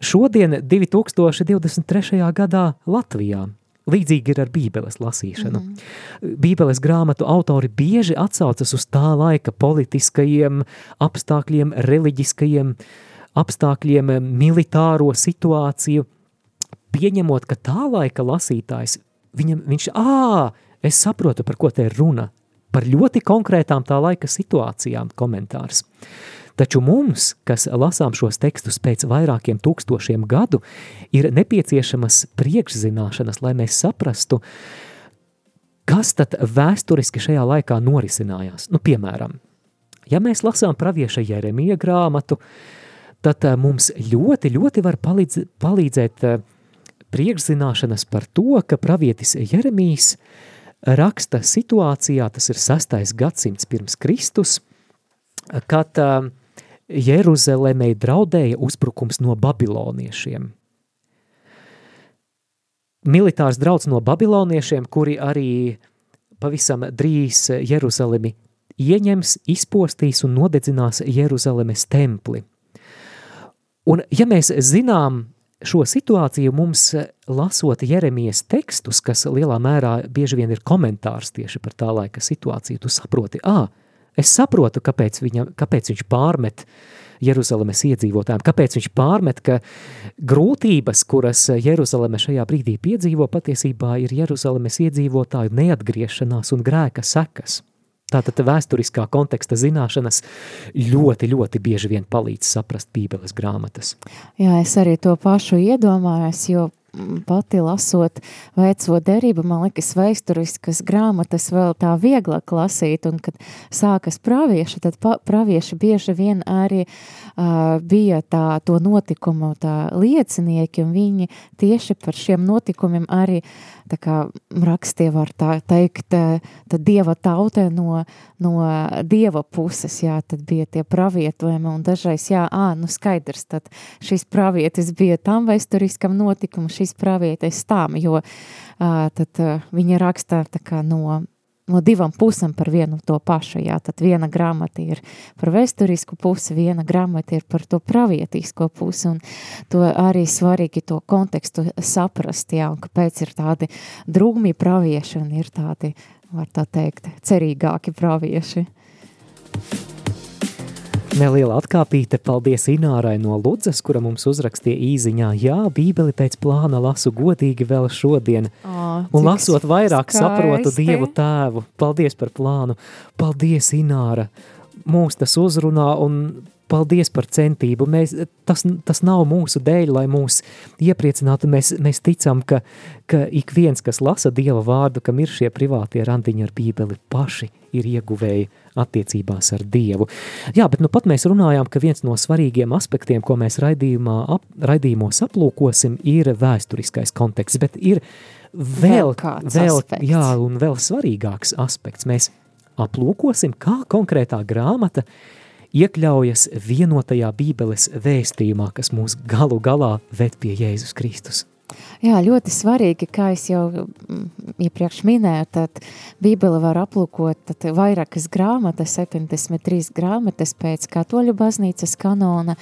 šodien 2023. gadā Latvijā. Līdzīgi ir ar bībeles lasīšanu. Mm. Bībeles grāmatu autori bieži atsaucas uz tā laika politiskajiem apstākļiem, reliģiskajiem apstākļiem, militāro situāciju – pieņemot, ka tā laika lasītājs, viņam, viņš, ā, es saprotu, par ko te ir runa, par ļoti konkrētām tā laika situācijām komentārs. Taču mums, kas lasām šos tekstus pēc vairākiem tūkstošiem gadu, ir nepieciešamas priekšzināšanas, lai mēs saprastu, kas tad vēsturiski šajā laikā norisinājās. Nu, piemēram, ja mēs lasām pravieša Jeremija grāmatu, tad mums ļoti, ļoti var palīdz, palīdzēt priekšzināšanas par to, ka pravietis Jeremijs raksta situācijā, tas ir sastais gadsimts pirms Kristus, kad uh, Jeruzalemei draudēja uzbrukums no babiloniešiem. Militārs drauds no babiloniešiem, kuri arī pavisam drīz Jeruzalemi ieņems, izpostīs un nodedzinās Jeruzalemes templi. Un ja mēs zinām šo situāciju mums eh, lasot Jeremijas tekstus, kas lielā mērā bieži vien ir komentārs tieši par tā laika situāciju, tu saproti, ā, es saprotu, kāpēc, viņa, kāpēc viņš pārmet Jeruzalemes iedzīvotājiem, kāpēc viņš pārmet, ka grūtības, kuras Jeruzaleme šajā brīdī piedzīvo, patiesībā ir Jeruzalemes iedzīvotāju neatgriešanās un grēka sekas. Tātad vēsturiskā konteksta zināšanas ļoti, ļoti bieži vien palīdz saprast Bībeles grāmatas. Jā, es arī to pašu iedomājos, jo pati lasot veco derību, man liekas, vēsturiskas grāmatas vēl tā vieglāk lasīt, un kad sākas pravieši, tad pravieši bieži vien arī uh, bija tā, to notikumu tā liecinieki, un viņi tieši par šiem notikumiem arī uh, tā kā rakstie var tā teikt, tad dieva tautē no, no dieva puses, jā, tad bija tie pravietojumi, un dažreiz, jā, ā, nu skaidrs, tad šis pravietis bija tam vēsturiskam notikumam, šis pravietis tam, jo tad viņa rakstā tā kā no no divam pusēm par vienu to pašu. Jā, tad viena grāmata ir par vēsturisku pusi, viena grāmata ir par to pravietisko pusi, un to arī svarīgi to kontekstu saprast, jā, un kāpēc ir tādi drūmi pravieši un ir tādi, var tā teikt, cerīgāki pravieši. Neliela atkāpīte, paldies Inārai no Ludzas, kura mums uzrakstīja īziņā. Jā, bībeli pēc plāna lasu godīgi vēl šodien. Oh, Un lasot vairāk skaisti. saprotu Dievu tēvu. Paldies par plānu. Paldies, Ināra. Mūs tas uzrunā un paldies par centību. Mēs, tas, tas nav mūsu dēļ, lai mūs iepriecinātu. Mēs, mēs ticam, ka, ka ik viens, kas lasa Dieva vārdu, kam ir šie privātie randiņi ar bībeli, paši ir ieguvēji attiecībās ar Dievu. Jā, bet nu pat mēs runājām, ka viens no svarīgiem aspektiem, ko mēs raidījumā, ap, raidījumos aplūkosim, ir vēsturiskais konteksts, bet ir vēl, vēl, vēl aspekts. jā, un vēl svarīgāks aspekts. Mēs aplūkosim, kā konkrētā grāmata iekļaujas vienotajā bībeles vēstījumā, kas mūs galu galā ved pie Jēzus Kristus. Jā, ļoti svarīgi, kā es jau mm, iepriekš minēju, tad Bībele var aplūkot tad vairākas grāmatas, 73 grāmatas pēc katoļu baznīcas kanona,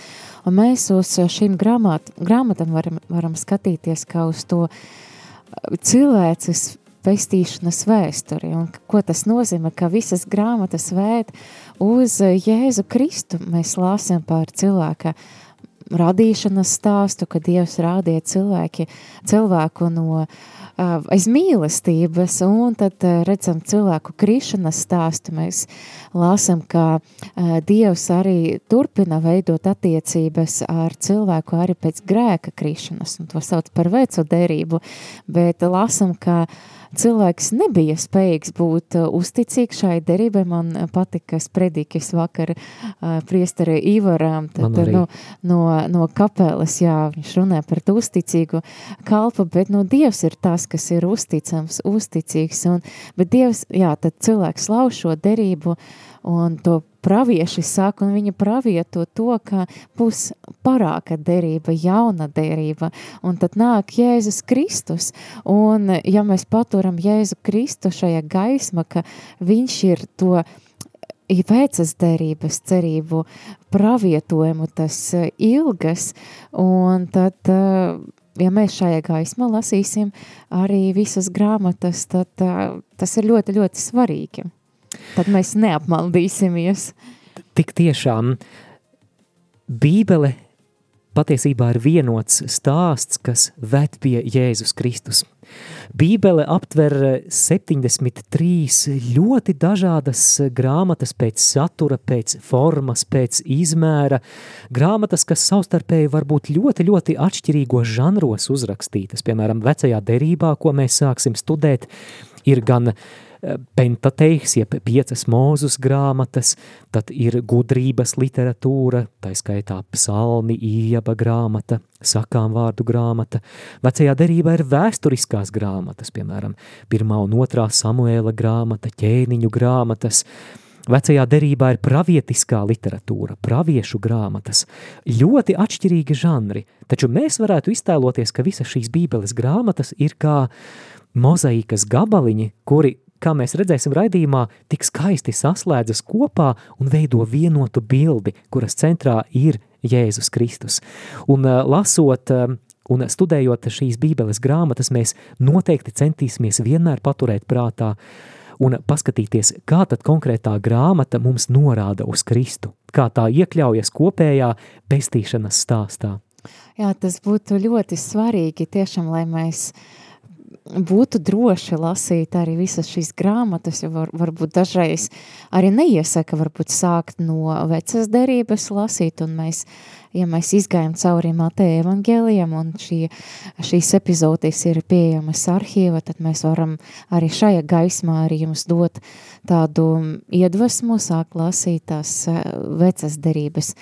un mēs uz šīm grāmat, grāmatām varam, varam skatīties kā uz to cilvēces pestīšanas vēsturi, un ko tas nozīmē, ka visas grāmatas vēd uz Jēzu Kristu. Mēs lāsim par cilvēka radīšanas stāstu, kad Dievs rādīja cilvēki, cilvēku no uh, aiz mīlestības, un tad uh, redzam cilvēku krišanas stāstu. Mēs lasam, ka uh, Dievs arī turpina veidot attiecības ar cilvēku arī pēc grēka krišanas, un to sauc par veco derību, bet lasam, ka uh, cilvēks nebija spējīgs būt uh, uzticīgs šai derībai. Man patika, kas predikis vakar uh, priesteri Ivaram, tad, no, no, no kapeles, jā, viņš runā par to uzticīgu kalpu, bet no Dievs ir tas, kas ir uzticams, uzticīgs, un, bet Dievs, jā, tad cilvēks lauž šo derību un to pravieši saka, un viņi pravieto to, ka būs parāka derība, jauna derība, un tad nāk Jēzus Kristus, un ja mēs paturam Jēzu Kristu šajā gaisma, ka viņš ir to vecas derības cerību pravietojumu, tas eh, ilgas, un tad, eh, ja mēs šajā gaismā lasīsim arī visas grāmatas, tad eh, tas ir ļoti, ļoti svarīgi tad mēs neapmaldīsimies. Tik tiešām Bībele patiesībā ir vienots stāsts, kas ved pie Jēzus Kristus. Bībele aptver 73 ļoti dažādas grāmatas pēc satura, pēc formas, pēc izmēra, grāmatas, kas savstarpēji var būt ļoti, ļoti atšķirīgos žanros uzrakstītas. Piemēram, vecajā derībā, ko mēs sāksim studēt, ir gan uh, pentateiks, jeb piecas mūzus grāmatas, tad ir gudrības literatūra, tā skaitā psalmi, ieba grāmata, sakām vārdu grāmata. Vecajā derībā ir vēsturiskās grāmatas, piemēram, pirmā un otrā Samuēla grāmata, ķēniņu grāmatas, Vecajā derībā ir pravietiskā literatūra, praviešu grāmatas, ļoti atšķirīgi žanri, taču mēs varētu iztēloties, ka visas šīs bībeles grāmatas ir kā mozaīkas gabaliņi, kuri kā mēs redzēsim raidījumā, tik skaisti saslēdzas kopā un veido vienotu bildi, kuras centrā ir Jēzus Kristus. Un uh, lasot uh, un studējot šīs bībeles grāmatas, mēs noteikti centīsimies vienmēr paturēt prātā un paskatīties, kā tad konkrētā grāmata mums norāda uz Kristu, kā tā iekļaujas kopējā pestīšanas stāstā. Jā, tas būtu ļoti svarīgi tiešām, lai mēs uh, būtu droši lasīt arī visas šīs grāmatas, jo var, varbūt dažreiz arī neiesaka varbūt sākt no vecas derības lasīt, un mēs ja mēs izgājam cauri Mateja evangēlijam un šī, šīs epizodes ir pieejamas arhīva, tad mēs varam arī šajā gaismā arī jums dot tādu iedvesmu, sāk lasīt tās eh, vecas derības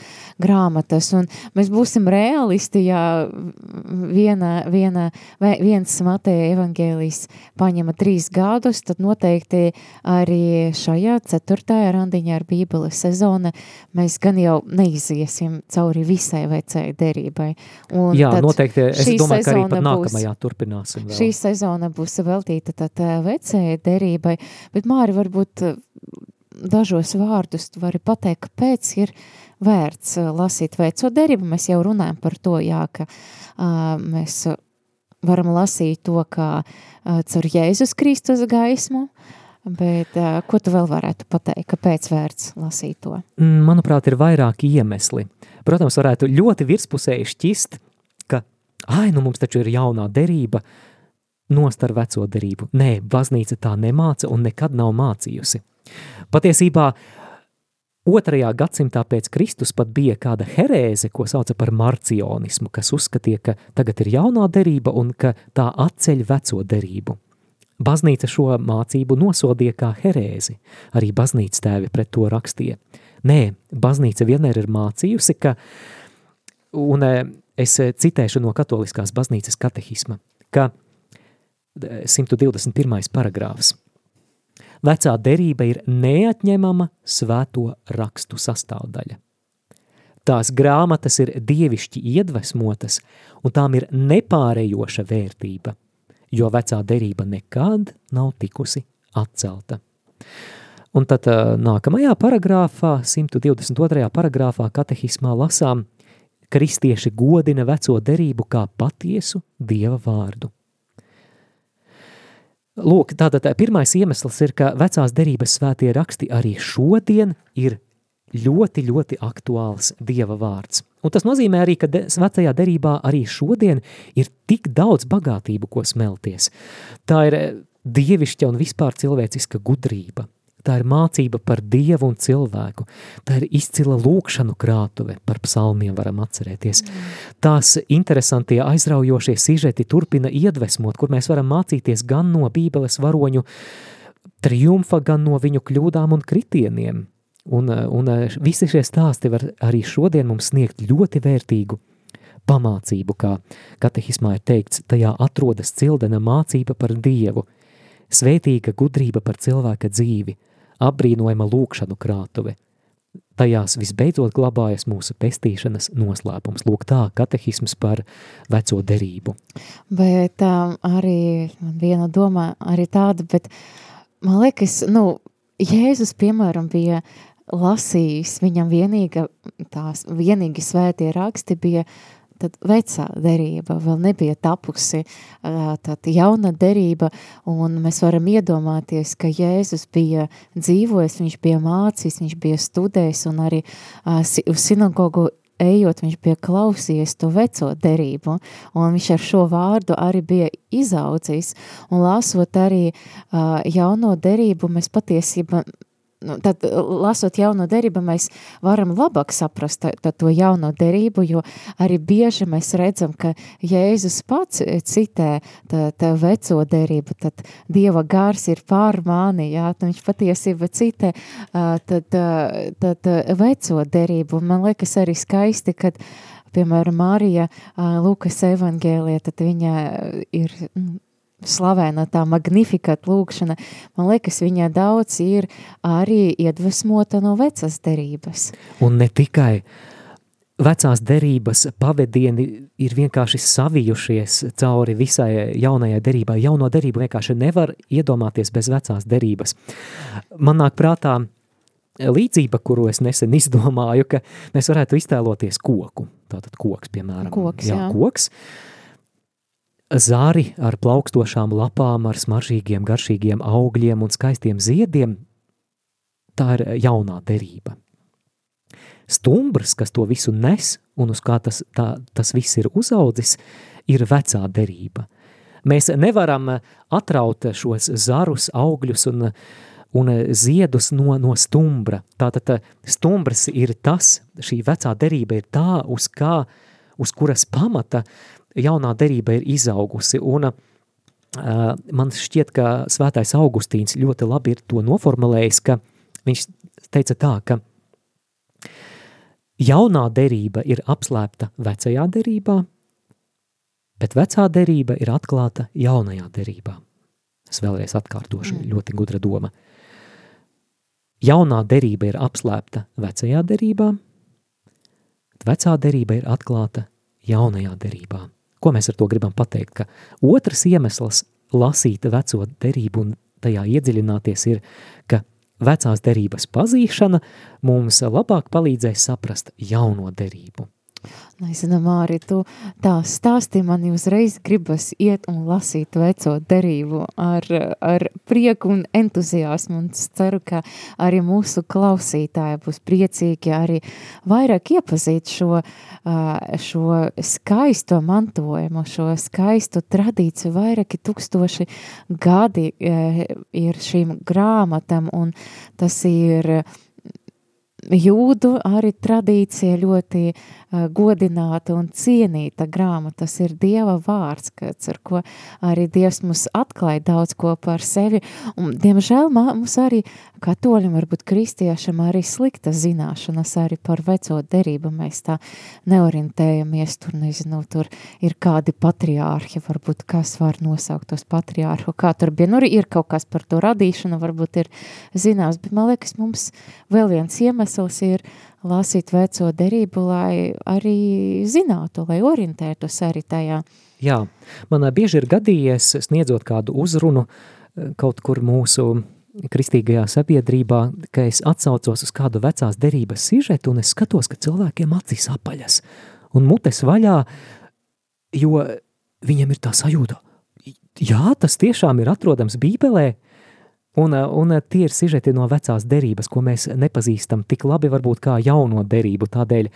grāmatas. Un mēs būsim realisti, ja viena, viena, viens Mateja evangēlijs paņema trīs gadus, tad noteikti arī šajā ceturtajā randiņā ar bībeles sezona mēs gan jau neiziesim cauri visam visai vecai derībai. Un Jā, noteikti. Es domāju, ka arī pat būs- nākamajā turpināsim vēl. Šī sezona būs veltīta tad eh, vecajai derībai, bet Māri varbūt eh, dažos vārdus tu vari pateikt, kāpēc ir vērts eh, lasīt veco derību. Mēs jau runājam par to, jā, ka uh, mēs varam lasīt to, kā uh, caur Jēzus Kristus gaismu, bet uh, ko tu vēl varētu pateikt, kāpēc vērts lasīt to? Mm, Manuprāt, ir vairāki iemesli. Protams, varētu ļoti virspusēji šķist, ka, ai, nu mums taču ir jaunā derība, nost ar veco derību. Nē, baznīca tā nemāca un nekad nav mācījusi. Patiesībā otrajā gadsimtā pēc Kristus pat bija kāda herēze, ko sauca par marcionismu, kas uzskatīja, ka tagad ir jaunā derība un ka tā atceļ veco derību. Baznīca šo mācību nosodīja kā herēzi. Arī baznīcas tēvi pret to rakstīja. Nē, baznīca vienmēr ir mācījusi, ka, un eh, es eh, citēšu no katoliskās baznīcas katehisma, ka eh, 121. paragrāfs. Vecā derība ir neatņemama svēto rakstu sastāvdaļa. Tās grāmatas ir dievišķi iedvesmotas, un tām ir nepārējoša vērtība, jo vecā derība nekad nav tikusi atcelta. Un tad nākamajā paragrāfā, 122. paragrāfā katehismā lasām, kristieši godina veco derību kā patiesu dieva vārdu. Lūk, tātad pirmais iemesls ir, ka vecās derības svētie raksti arī šodien ir ļoti, ļoti aktuāls Dieva vārds. Un tas nozīmē arī, ka de, vecajā derībā arī šodien ir tik daudz bagātību, ko smelties. Tā ir dievišķa un vispār cilvēciska gudrība. Tā ir mācība par Dievu un cilvēku. Tā ir izcila lūkšanu krātuve, par psalmiem varam atcerēties. Tās interesantie, aizraujošie sižeti turpina iedvesmot, kur mēs varam mācīties gan no bībeles varoņu triumfa, gan no viņu kļūdām un kritieniem. Un, un visi šie stāsti var arī šodien mums sniegt ļoti vērtīgu pamācību, kā katehismā ir teikts, tajā atrodas cildena mācība par Dievu, svētīga gudrība par cilvēka dzīvi, apbrīnojama lūkšanu krātuve. Tajās visbeidzot glabājas mūsu pestīšanas noslēpums. Lūk tā, katehisms par veco derību. Bet um, arī viena doma arī tāda, bet man liekas, nu, Jēzus, piemēram, bija lasījis, viņam vienīga, tās vienīgi svētie raksti bija tad vecā derība, vēl nebija tapusi tad jauna derība, un mēs varam iedomāties, ka Jēzus bija dzīvojis, viņš bija mācījis, viņš bija studējis, un arī uz sinagogu ejot, viņš bija klausījies to veco derību, un viņš ar šo vārdu arī bija izaudzis, un lasot arī jauno derību, mēs patiesībā, nu, tad lasot jauno derību, mēs varam labāk saprast tā, to jauno derību, jo arī bieži mēs redzam, ka Jēzus pats citē tā, tā veco derību, tad Dieva gars ir pār mani, jā, tad viņš patiesībā citē tad, tad veco derību. Man liekas arī skaisti, kad piemēram, Marija uh, Lukas evangēlija, tad viņa ir slavēna tā magnifikat lūkšana. Man liekas, viņa daudz ir arī iedvesmota no vecas derības. Un ne tikai vecās derības pavadieni ir vienkārši savijušies cauri visai jaunajai derībai. Jauno derību vienkārši nevar iedomāties bez vecās derības. Man nāk prātā līdzība, kuru es nesen izdomāju, ka mēs varētu iztēloties koku. Tātad koks, piemēram. Koks, jā. koks. Zāri ar plaukstošām lapām, ar smaržīgiem, garšīgiem augļiem un skaistiem ziediem. Tā ir jaunā derība stumbrs, kas to visu nes un uz kā tas, tā, tas viss ir uzaudzis, ir vecā derība. Mēs nevaram atraut šos zarus, augļus un, un ziedus no, no stumbra. Tātad stumbrs ir tas, šī vecā derība ir tā, uz, kā, uz kuras pamata jaunā derība ir izaugusi. Un, uh, man šķiet, ka svētais Augustīns ļoti labi ir to noformulējis, ka viņš teica tā, ka Jaunā derība ir apslēpta vecajā derībā, bet vecā derība ir atklāta jaunajā derībā. Es vēlreiz atkārtošu, mm. ļoti gudra doma. Jaunā derība ir apslēpta vecajā derībā, vecā derība ir atklāta jaunajā derībā. Ko mēs ar to gribam pateikt? Ka otrs iemesls lasīt veco derību un tajā iedziļināties ir, ka vecās derības pazīšana mums labāk palīdzēs saprast jauno derību. Nezinu, Māri, tu tā stāsti man uzreiz gribas iet un lasīt veco derību ar, ar prieku un entuziasmu, un es ceru, ka arī mūsu klausītāji būs priecīgi arī vairāk iepazīt šo, šo skaisto mantojumu, šo skaistu tradīciju, vairāki tūkstoši gadi ir šīm grāmatam, un tas ir jūdu arī tradīcija ļoti uh, godināta un cienīta grāmata. Tas ir Dieva vārds, kāds, ar ko arī Dievs mums atklāja daudz ko par sevi. Un, diemžēl mums arī katoļiem, varbūt kristiešam, arī slikta zināšanas arī par veco derību. Mēs tā neorientējamies, tur nezinu, tur ir kādi patriārhi, varbūt kas var nosaukt tos patriārhu, kā tur bija. Nu, ir kaut kas par to radīšanu, varbūt ir zināms, bet man liekas, mums vēl viens iemesls, ir lasīt veco derību, lai arī zinātu, lai orientētos arī tajā. Jā, man bieži ir gadījies sniedzot kādu uzrunu kaut kur mūsu kristīgajā sabiedrībā, ka es atsaucos uz kādu vecās derības sižetu un es skatos, ka cilvēkiem acīs apaļas un mutes vaļā, jo viņam ir tā sajūta, jā, tas tiešām ir atrodams bībelē, Un, un tie ir sižeti no vecās derības, ko mēs nepazīstam tik labi varbūt kā jauno derību. Tādēļ,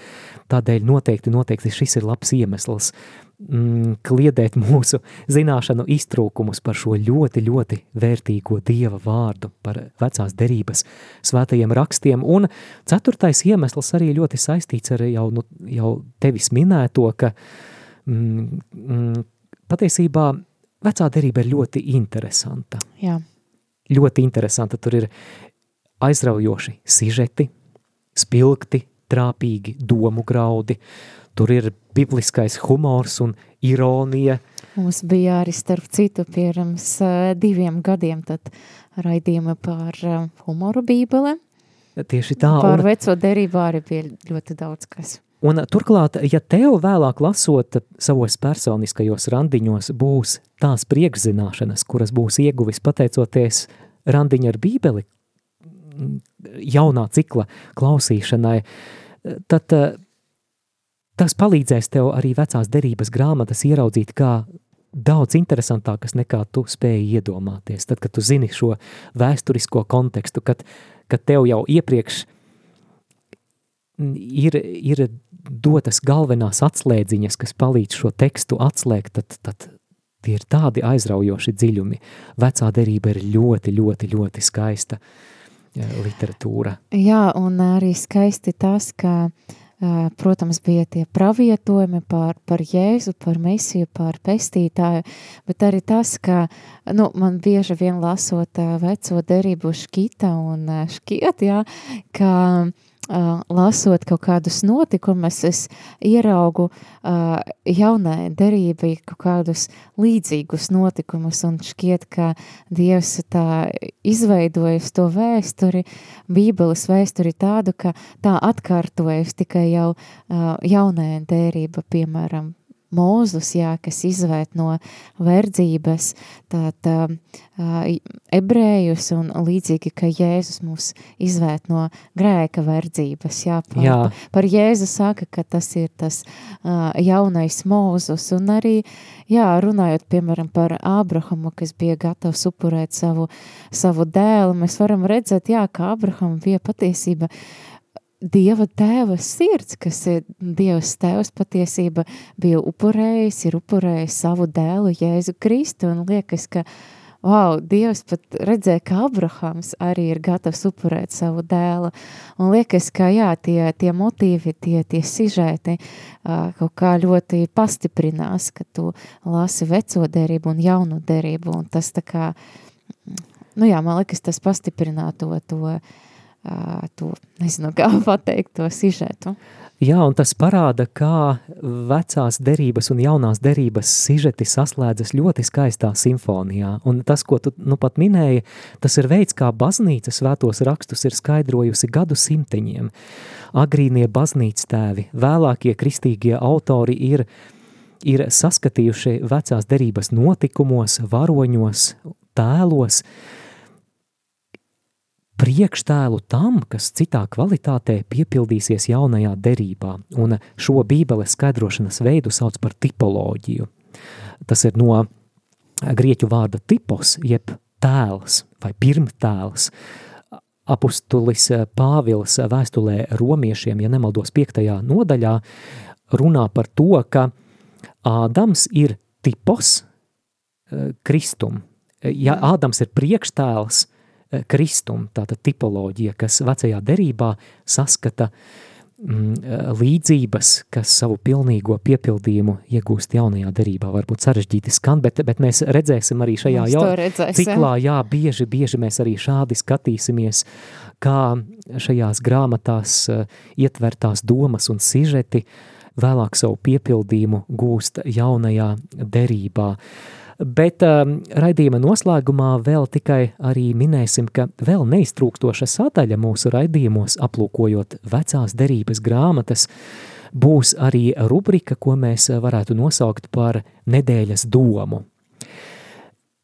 tādēļ noteikti, noteikti šis ir labs iemesls mm, kliedēt mūsu zināšanu iztrūkumus par šo ļoti, ļoti vērtīgo Dieva vārdu, par vecās derības svētajiem rakstiem. Un ceturtais iemesls arī ļoti saistīts ar jau, nu, jau tevis minēto, ka mm, mm, patiesībā vecā derība ir ļoti interesanta. Jā ļoti interesanta. Tur ir aizraujoši sižeti, spilgti, trāpīgi domu graudi. Tur ir bibliskais humors un ironija. Mums bija arī starp citu pirms diviem gadiem tad raidījuma par humoru bībele. Tieši tā. Par un... veco derību arī bija ļoti daudz kas. Un turklāt, ja tev vēlāk lasot savos personiskajos randiņos būs tās priekšzināšanas, kuras būs ieguvis pateicoties randiņa ar bībeli, jaunā cikla klausīšanai, tad tas palīdzēs tev arī vecās derības grāmatas ieraudzīt kā daudz interesantākas nekā tu spēji iedomāties. Tad, kad tu zini šo vēsturisko kontekstu, kad, kad tev jau iepriekš ir, ir dotas galvenās atslēdziņas, kas palīdz šo tekstu atslēgt, tad, tad tie ir tādi aizraujoši dziļumi. Vecā derība ir ļoti, ļoti, ļoti skaista literatūra. Jā, un arī skaisti tas, ka, protams, bija tie pravietojumi par, par Jēzu, par Mesiju, par pestītāju, bet arī tas, ka, nu, man bieži vien lasot veco derību škita un škiet, jā, ka uh, lasot kaut kādus notikumus, es ieraugu uh, jaunai derībai kaut kādus līdzīgus notikumus un šķiet, ka Dievs tā izveidojas to vēsturi, bībeles vēsturi tādu, ka tā atkārtojas tikai jau uh, jaunai derība, piemēram, Mūzus, jā, kas izvērt no verdzības, tātad uh, ebrējus un līdzīgi, ka Jēzus mūs izvērt no grēka verdzības, jā, par, jā. par Jēzu saka, ka tas ir tas uh, jaunais Mūzus, un arī, jā, runājot, piemēram, par Ābrahamu, kas bija gatavs upurēt savu, savu dēlu, mēs varam redzēt, jā, ka Ābraham bija patiesība uh, Dieva tēva sirds, kas ir Dievs tēvs patiesība, bija upurējis, ir upurējis savu dēlu Jēzu Kristu, un liekas, ka, wow, Dievs pat redzēja, ka Abrahams arī ir gatavs upurēt savu dēlu, un liekas, ka, jā, tie, tie motīvi, tie, tie sižēti kaut kā ļoti pastiprinās, ka tu lasi veco derību un jaunu derību, un tas tā kā, nu jā, man liekas, tas pastiprinā to, to, to, nezinu, kā pateikt, to sižetu. Jā, un tas parāda, kā vecās derības un jaunās derības sižeti saslēdzas ļoti skaistā simfonijā. Un tas, ko tu nu pat minēji, tas ir veids, kā baznīca svētos rakstus ir skaidrojusi gadu simteņiem. Agrīnie baznīcas tēvi, vēlākie kristīgie autori ir, ir saskatījuši vecās derības notikumos, varoņos, tēlos, priekštēlu tam, kas citā kvalitātē piepildīsies jaunajā derībā, un šo bībeles skaidrošanas veidu sauc par tipoloģiju. Tas ir no grieķu vārda tipos, jeb tēls vai pirmtēls. Apustulis Pāvils vēstulē romiešiem, ja nemaldos piektajā nodaļā, runā par to, ka Ādams ir tipos eh, kristum. Ja Ādams ir priekštēls, Eh, kristum, tātad tipoloģija, kas vecajā derībā saskata mm, līdzības, kas savu pilnīgo piepildījumu iegūst jaunajā derībā. Varbūt sarežģīti skan, bet, bet mēs redzēsim arī šajā jau, ciklā, jā, bieži, bieži mēs arī šādi skatīsimies, kā šajās grāmatās uh, ietvertās domas un sižeti vēlāk savu piepildījumu gūst jaunajā derībā. Uh, Bet um, raidījuma noslēgumā vēl tikai arī minēsim, ka vēl neiztrūkstoša sadaļa mūsu raidījumos, aplūkojot vecās derības grāmatas, būs arī rubrika, ko mēs varētu nosaukt par nedēļas domu.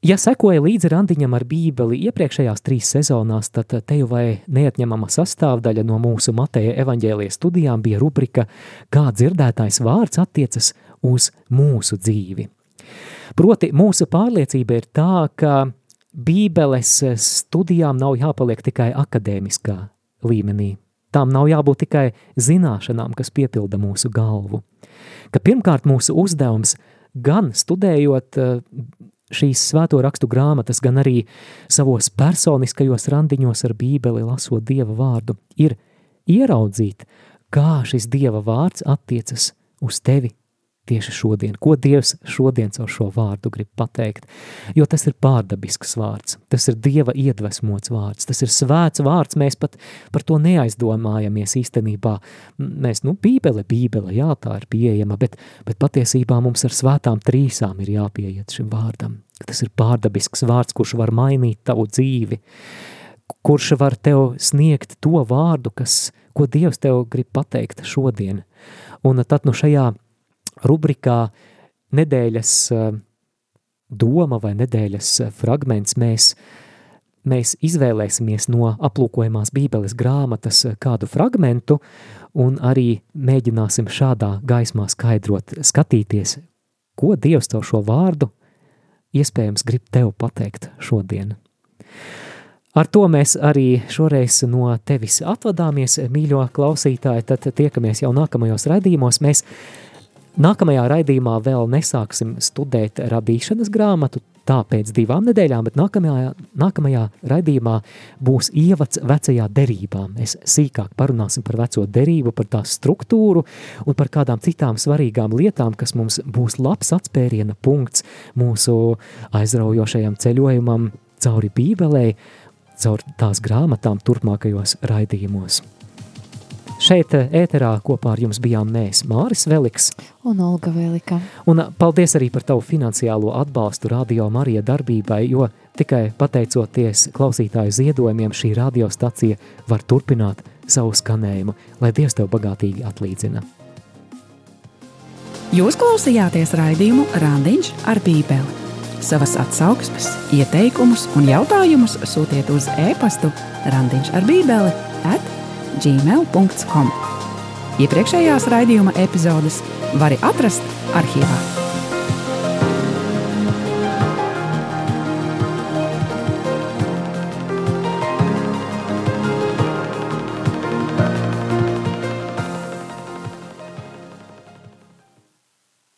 Ja sekoja līdzi randiņam ar bībeli iepriekšējās trīs sezonās, tad te jau vai neatņemama sastāvdaļa no mūsu Mateja evaņģēlijas studijām bija rubrika Kā dzirdētājs vārds attiecas uz mūsu dzīvi. Proti, mūsu pārliecība ir tā, ka Bībeles studijām nav jāpaliek tikai akadēmiskā līmenī. Tām nav jābūt tikai zināšanām, kas piepilda mūsu galvu. Ka pirmkārt mūsu uzdevums gan studējot eh, šīs svēto rakstu grāmatas, gan arī savos personiskajos randiņos ar bībeli lasot Dieva vārdu, ir ieraudzīt, kā šis Dieva vārds attiecas uz tevi tieši šodien, ko Dievs šodien caur šo vārdu grib pateikt. Jo tas ir pārdabisks vārds, tas ir Dieva iedvesmots vārds, tas ir svēts vārds, mēs pat par to neaizdomājamies īstenībā. Mēs, nu, bībele, bībele, jā, tā ir pieejama, bet, bet patiesībā mums ar svētām trīsām ir jāpieiet šim vārdam. Tas ir pārdabisks vārds, kurš var mainīt tavu dzīvi, kurš var tev sniegt to vārdu, kas, ko Dievs tev grib pateikt šodien. Un tad nu šajā rubrikā nedēļas eh, doma vai nedēļas eh, fragments mēs, mēs izvēlēsimies no aplūkojumās bībeles grāmatas eh, kādu fragmentu un arī mēģināsim šādā gaismā skaidrot, skatīties, ko Dievs tev šo vārdu iespējams grib tev pateikt šodien. Ar to mēs arī šoreiz no tevis atvadāmies, mīļo klausītāji, tad tiekamies jau nākamajos raidījumos. Mēs Nākamajā raidījumā vēl nesāksim studēt radīšanas grāmatu, tā pēc divām nedēļām, bet nākamajā, nākamajā raidījumā būs ievads vecajā derībā. Mēs sīkāk parunāsim par veco derību, par tās struktūru un par kādām citām svarīgām lietām, kas mums būs labs atspēriena punkts mūsu aizraujošajam ceļojumam cauri bībelei, caur tās grāmatām turpmākajos raidījumos. Šeit eh, ēterā kopā ar jums bijām mēs, Māris Veliks un Olga Velika. Un eh, paldies arī par tavu finansiālo atbalstu Radio Marija darbībai, jo tikai pateicoties klausītāju ziedojumiem šī radiostacija var turpināt savu skanējumu, lai Dievs tev bagātīgi atlīdzina. Jūs klausījāties raidījumu Randiņš ar Bībeli. Savas atsauksmes, ieteikumus un jautājumus sūtiet uz e-pastu randiņš ar bībeli at gmail.com. Iepriekšējās raidījuma epizodes var atrast arhīvā.